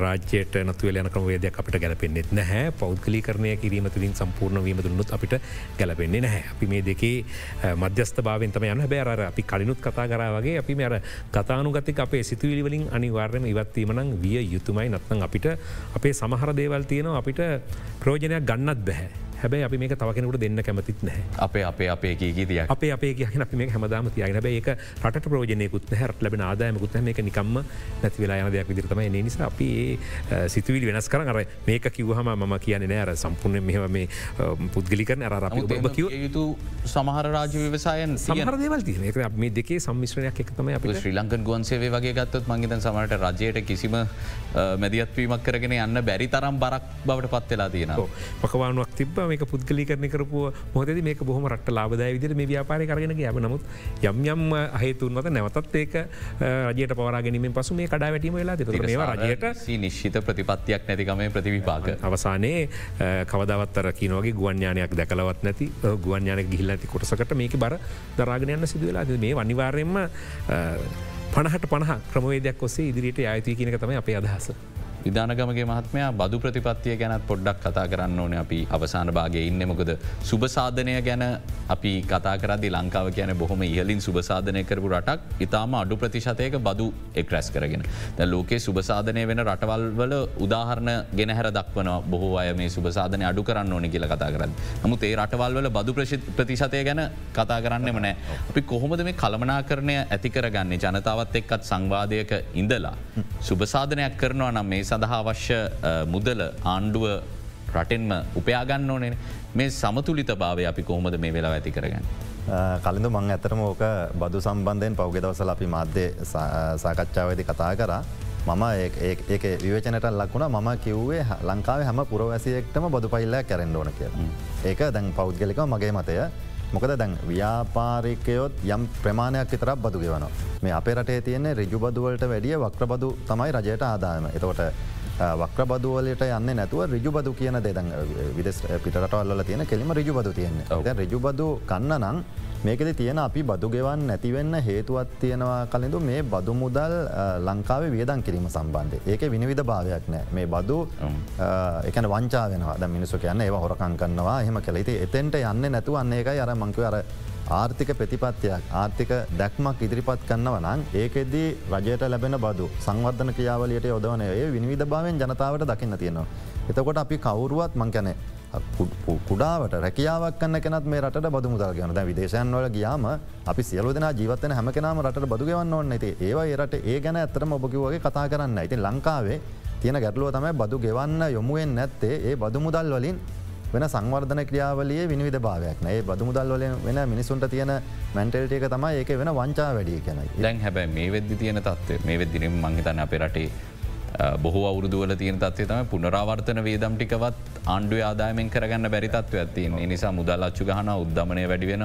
Speaker 3: රාජ්‍යයට නතුවල යන ක්‍රමවේදයක් අපිට ගැලපෙන්න්නෙත් නැහැ. පෞද්ගලි කරණය කිරීම තුළින් සම්පූර්ණ වීම දුන්නත් අපිට ගැලපෙන්නේ නැහැ. අපි මේ දෙකේ මධ්‍යස්ථ භාවෙන්තම යන බෑර අපි කලිනුත් කතා කරා වගේ අපි මෙර කතානුගතික අපේ සිතුවිලිවලින් අනිවාර්යම ඉවත්වීමනං විය යුතුමයි. නත්නම් අපිට අපේ සමහර දේවල් තියෙනවා. අපිට ප්‍රෝජනයක් ගන්නත් බැහැ. හැබැයි අපි මේක තවකෙනකට දෙන්න කැමතිත් නෑ
Speaker 1: අපේ අපේ අපේ කීතිය
Speaker 3: අපේ අපේ කියන අපි මේ හැමදාම තියගෙන. බැ ඒක රට ප්‍රෝජනයකුත් හැට ලබෙන ආදායමකුත් මේක නිකම්ම නැති වෙලා යන දෙයක් විදිරතම නිසා අපි සිතුවිලි වෙනස් කර අර මේක කිවහම ම කියන නෑර සම්පූර්ණය මෙහම මේ පුද්ගලි කරන අර
Speaker 1: යුතු සමහර රාජ ව්‍යවසායන්
Speaker 3: සමහර දෙවල් තින එක මේ දෙකේ සම්මිශ්‍රණයක් එකතම අප
Speaker 1: ශ්‍රී ලංකන් ගුවන්සේ වගේ ගත්තත් මංගේතන් සමට රජයට කිසිම මැදිත්වීමක් කරගෙන යන්න බැරි තරම් බරක් බවට පත්වෙලා තියෙනවා.
Speaker 3: පකවානුවක් තිබ මේක පුද්ගලි කරන කරපු මොහද මේක බොහම රට ලාබදය විදිර මේ ව්‍යාපාරය කරගෙන යම නමුත් යම් යම් හේතුන්වත නැවතත් ඒක රජයට පවරාගැනීම පසු මේ කඩා වැටීම වෙලා මේ රජයට
Speaker 1: නිශ්ිත ප්‍රතිපත්තියක් නැතිකමේ ප්‍රතිවිපාක
Speaker 3: අවසානයේ කවදවත්තර කිනවගේ ගුවන්ඥානයක් දැකලවත් නැති ගුවන්ඥානක ගිහිල්ල ඇති කොටසකට මේක බර දරාගෙනයන්න සිදුවෙලා මේ අනිවාර්යෙන්ම පණහට පණහ ක්‍රමවේදයක් ඔස්සේ ඉදිරියට අයති කියනක තම අපේ අදහස.
Speaker 1: විධානගමගේ මහත්මයා බදු ප්‍රතිපත්තිය ගැනත් පොඩ්ඩක් කතා කරන්න ඕන අපි අවසාන භාගය ඉන්න මොකද සුභසාධනය ගැන අපි කතා කරදි ලංකාව කියන බොහොම ඉහලින් සුභසාධනය කරපු රටක් ඉතාම අඩු ප්‍රතිශතයක බදු එක් රැස් කරගෙන. ද ලෝකේ සුභසාධනය වෙන රටවල්වල උදාහරණ ගෙනහැර දක්වන බොහෝ අය මේ සුභසාධනය අඩු කරන්න ඕනි කියල කතා කරන්න. නමුත් ඒ රටවල්වල බදු ප්‍රතිශතය ගැන කතා කරන්නෙම නෑ. අපි කොහොමද මේ කළමනා කරණය ඇති කරගන්නේ ජනතාවත් එක්කත් සංවාධයක ඉඳලා. සුභසාධනයක් කරනවා නම් මේ සඳහා අවශ්‍ය මුදල ආණ්ඩුව රටෙන්ම උපයාගන්න ඕනේ මේ සමතුලිත භාවය අපි කොහොමද මේ වෙලා ඇති කරගන්න.
Speaker 2: කලින්ඳ මං ඇතරම ඕක බදු සම්බන්ධයෙන් පෞගෙදවසල අපි මාධ්‍ය සාකච්ඡාවද කතා කරා. මම ඒ විවචනට ලක්ුණ මම කිව්වේ ලංකාව හැම පුරවැසියෙක්ටම බොදු පයිල්ල කැරෙන්ඩ ඕන කිය. ඒක දැන් පෞද්ගලික මගේ මතය මොකද දැන් ව්‍යාපාරිකයොත් යම් ප්‍රමාණයක් විතරක් බදු ගෙවන මේ අපේ රටේ තියන්නේ රිජුබදුවලට වැඩිය වක්‍රබදු තමයි රජයට ආදායම. එතකොට වක්‍රබදුවලට යන්න නැතුව රිජුබදු කියන දෙදන් විදෙස් පිටරටවල්ල තියෙන කෙලිම රිජුබදු තියෙන්නේ. රිජුබදු කන්න නං මේකද තියෙන අපි බදු ගෙවන් නැතිවෙන්න හේතුවත් තියෙනවා කලින්ඳු මේ බදු මුදල් ලංකාවේ වියදන් කිරීම සම්බන්ධය ඒක විනිවිධ භාවයක් නෑ. මේ බදු එකන වංචා වෙනවා. මිනිසු කියන්න ඒවා හොරකන් කන්නවා එහෙම කළෙති එතෙන්ට යන්න නැතු අන්නේ එකයි අර මංකව අර ආර්ථික ප්‍රතිපත්තියක් ආර්ථික දැක්මක් ඉදිරිපත් කන්නව නම් ඒකෙදී රජයට ලැබෙන බදු සංවර්ධන ක්‍රියාවලියට යොදවනය විනිවිධ භාවෙන් ජනතාවට දකින්න තියෙනවා. එතකොට අපි කවුරුවත් මං කැනේ කුඩාවට රැකියාවක් කන්න කෙනත් මේ රට බදු මුදල් ගන ද විදේශයන් වල ගියාම අපි සියලු දෙනා ජීවතන හැම කෙනම රට බදුගවන්න ඕන්න ඇති ඒවා ඒරට ඒ ගැන ඇතරම ඔබකිවගේ කතා කරන්න ඇති ලංකාවේ තියෙන ගැටලුව තමයි බදු ගෙවන්න යොමුුවෙන් නැත්තේ ඒ බදු මුදල් වලින් වෙන සංවර්ධන ක්‍රියාවලිය විනිවිධ භාවයක් නෑ බදු මුදල් වල වෙන මිනිසුන්ට තියෙන මැන්ටල්ටේක තමයි ඒක වෙන වංචා වැඩිය කැනයි
Speaker 1: දැන් හැබැ මේ වෙද්දි තියෙන තත්වේ මේ වෙද්දිරීම මංහිතන්න අප රටේ බොහෝ අවුරුදුවල තියෙන තත්වේ තම පුනරාවර්තන වේදම් ටිකවත් ආණ්ඩු ආදායමෙන් කරගන්න බැරිතත්ව ඇතින් නිසා මුදල් අච්චු ගහන උද්දමනය වැඩිවෙන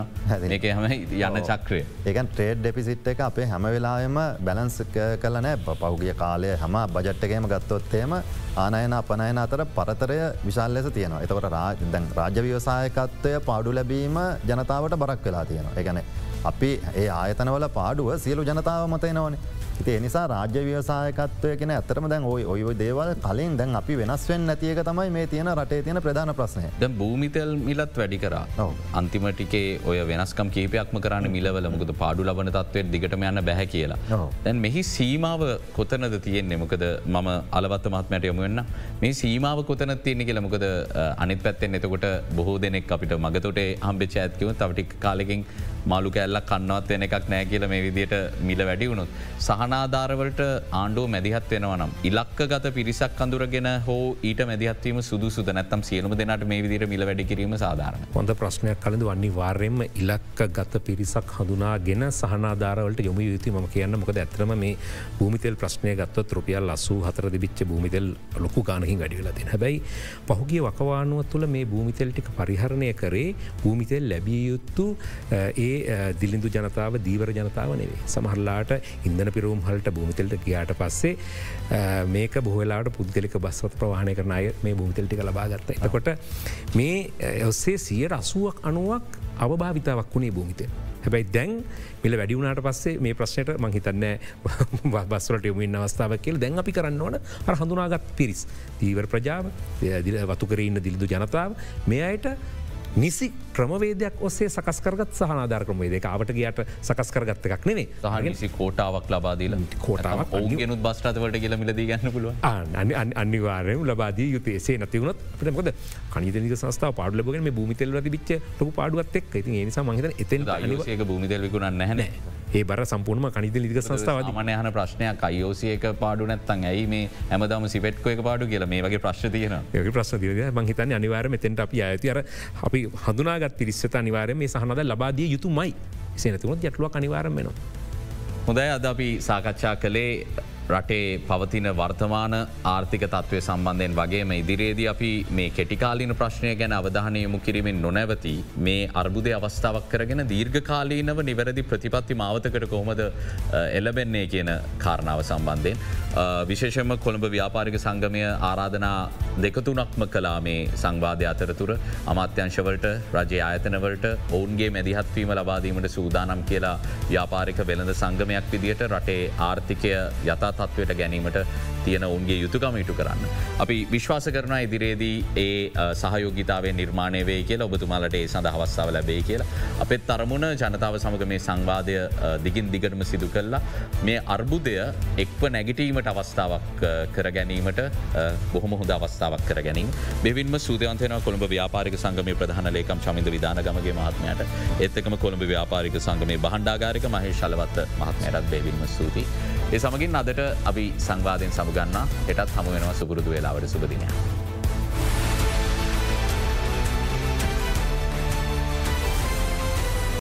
Speaker 1: ඒක හම යන්න චක්‍රය.
Speaker 2: ඒකන් ට්‍රේඩ් ඩෙපිසිට් එක අපේ හැම වෙලාම බැලන්ස් කලනෑ පෞගිය කාලය හම බජට්ටකේම ගත්තොත්තේම ආනයන අපනයන අතර පරතරය විශාල් ලෙස තියෙනවා. එතකට රාජදැන් රාජ්‍ය විවසායකත්වය පාඩු ලැබීම ජනතාවට බරක් වෙලා තියෙනවා. එකන අපි ඒ ආයතනවල පාඩුව සියලු ජනතාව මතයනවනේ ඉති එනිසා රාජ්‍ය ව්‍යවසායකත්වය කියෙන ඇතරම දැන් ඔයි ඔය දේවල් කලින් දැන් අපි වෙනස්වෙන් නැතියක තමයි මේ තියෙන රටේ තියෙන ප්‍රධාන ප්‍රශ්නය.
Speaker 1: ද භූමිතෙල් මිලත් වැඩි කර. අන්තිමටිකේ ඔය වෙනස්කම් කීපයක්ම කරන්න මිලවල. මුකද පාඩු ලබන තත්වය දිගටම යන්න බැහැ කියලා. දැන් මෙහි සීමාව කොතනද තියෙන්නේ? මොකද මම අලවත්ත මත්මයට යමුවෙන්න මේ සීමාව කොතන තියන්නේ කියලා? මොකද අනිත් පැත්තෙන් එතකොට බොහෝ දෙනෙක් අපිට මගතොට හම්බෙච ඇත්කිව තවටික් කාලෙකින් මාළු කැල්ලක් කන්නවත් වෙන එකක් නෑ කියල මේ විදියට මිල වැඩි වුණොත්. සහනාධාරවලට ආණ්ඩුව මැදිහත් වෙනවනම්. ඉලක්ක ගත පිරිසක් කඳුරගෙන හෝ ඊට මැදිහත්වීම සුදුසුද නැත්තම් සියලුම දෙනට මේ විදිර මිල වැඩි කිරීම සාධාරන.
Speaker 3: හොඳ ප්‍රශ්නයක් කලඳ වන්නේ වාර්යෙන්ම ඉලක්ක ගත පිරිසක් හඳුනාගෙන සහනාධාරවලට යොම යුතු ම කියන්න මොකද ඇතරම මේ භූමිතෙල් ප්‍රශ්නය ගත්ව රුපියල් ලස්සූ හතර දිච්ච භූමිතෙල් ලොකු ගානහි වැඩිවෙලතින් හැබැයි පහුගේ වකවානුව තුළ මේ භූමිතෙල්ටික පරිහරණය කරේ භූමිතෙල් ලැබිය යුත්තු ඒ ඒ දිලිඳු ජනතාව දීවර ජනතාව නෙවේ සමහරලාට ඉන්දන පිරුම් හල්ට භූමිතෙල්ට ගියාට පස්සේ මේක බොහලාට පුද්ගලික බස්වත් ප්‍රවාහණය කරන අය මේ භූමිතෙල්ටික ලබාගත්ත එතකොට මේ ඔස්සේ සිය රසුවක් අනුවක් අවභාවිතාවක් වුණේ භූමිතෙල්. හැබැයි දැන් මිල වැඩිවුණට පස්සේ මේ ප්‍රශ්නයට මංහිතන්න බස්වලට යොමින් අවස්ථාව කියල. දැන් අපි කරන්න ඕන අර හඳුනාගත් පිරිස්. දීවර ප්‍රජාව වතුකරඉන්න දිලිදු ජනතාව මේ අයට නිසි ක්‍රමවේදයක් ඔස්සේ සකස්කරගත් සහනාධාර ක්‍රමේදක අවට ගේයට සකස් කරගත්ත එකක් නෙවේ
Speaker 1: සහනිසි කෝටාවක් ලබාදීල
Speaker 3: කෝටාවක්
Speaker 1: ඔවුගෙනුත් බස්ටාතවට කියල මිලදී ගන්න පුළුව
Speaker 3: අනිවාරය ලබාදී යුතේසේ නැතිවුණත් පටමොද කනිතනික සස්ථාව පාඩල බගෙන මේ භූමිතෙල් ති බිච්ච ලොක පාඩුවත් එක් ඉති නිසා මහිත එතන්
Speaker 1: ඒක භූමිතෙල්විකුණන්න නැහැ
Speaker 3: ඒ බර සම්පූර්ම කනිත ලික සංස්ථාව
Speaker 1: මන යන ප්‍රශ්නයක් අයෝසියක පාඩු නැත්තන් ඇයි මේ හැමදම සිපෙට්කො එක පාඩු කියල? මේ වගේ ප්‍රශ් තියන
Speaker 3: ඒ ප්‍රශ් තිය මහිතන්න අනිවාර මෙතැට අපි අඇති අර අපි හඳුනාගත් පිරිස්සත අනිවාරය මේ සහනද ලබාදිය යුතුමයි සනතුනොත් යටලුවක් අනිවාරම වෙනවා.
Speaker 1: හොඳයි අද අපි සාකච්ඡා කළේ රටේ පවතින වර්තමාන ආර්ථික තත්ත්වය සම්බන්ධයෙන් වගේම ඉදිරියේදී අපි මේ කෙටිකාලීන ප්‍රශ්නය ගැන අවධානය යොමු කිරීමෙන් නොනැවති මේ අර්බුදය අවස්ථාවක් කරගෙන දීර්ඝකාලීනව නිවැරදි ප්‍රතිපත්ති මාවතකට කොහොමද එලබෙන්නේ කියන කාරණාව සම්බන්ධයෙන්. විශේෂම කොළඹ ව්‍යාපාරික සංගමය ආරාධනා දෙකතුනක්ම කලා මේ සංවාධය අතරතුර අමාත්‍යංශවලට රජය ආයතනවලට ඔවුන්ගේ මැදිහත්වීම ලබාදීමට සූදානම් කියලා ව්‍යාපාරික වෙළඳ සංගමයක් විදිට රටේ ආර්ථිකය යතා තත්ත්වයට ගැනීමට තියෙන ඔවන්ගේ යුතුකම ඉටු කරන්න. අපි විශ්වාස කරන ඉදිරියේදී ඒ සහයෝගිතාවේ නිර්මාණය වේ කියලා ඔබතුමාලට ඒ සඳ අවස්ථාව ලැබේ කියලා. අපත් තරමුණ ජනතාව සමග මේ සංවාදය දිගින් දිගටම සිදු කල්ලා මේ අර්බුදය එක්ව නැගිටීමට අවස්ථාවක් කර ගැනීමට බොහොම හොඳ අවස්ථාවක් කර ගැනීම බෙවින්ම සූදයන්තයන කොළඹ ව්‍යාපාරික සංගමය ප්‍රධාන ලේකම් චමිද විධාන ගමගේ මහත්මයට එත්තකම කොළඹ ව්‍යාපාරික සංගමේ බහන්ඩාගාරික මහේ ශලවත්ත මහත්මයටත් බේවින්ම ස්තුතියි. ඒ සමගින් අදට අපි සංවාධයෙන් සමුගන්න එටත් හමුවෙනවා සුපුරුදු වෙලාවට සුපදිනය.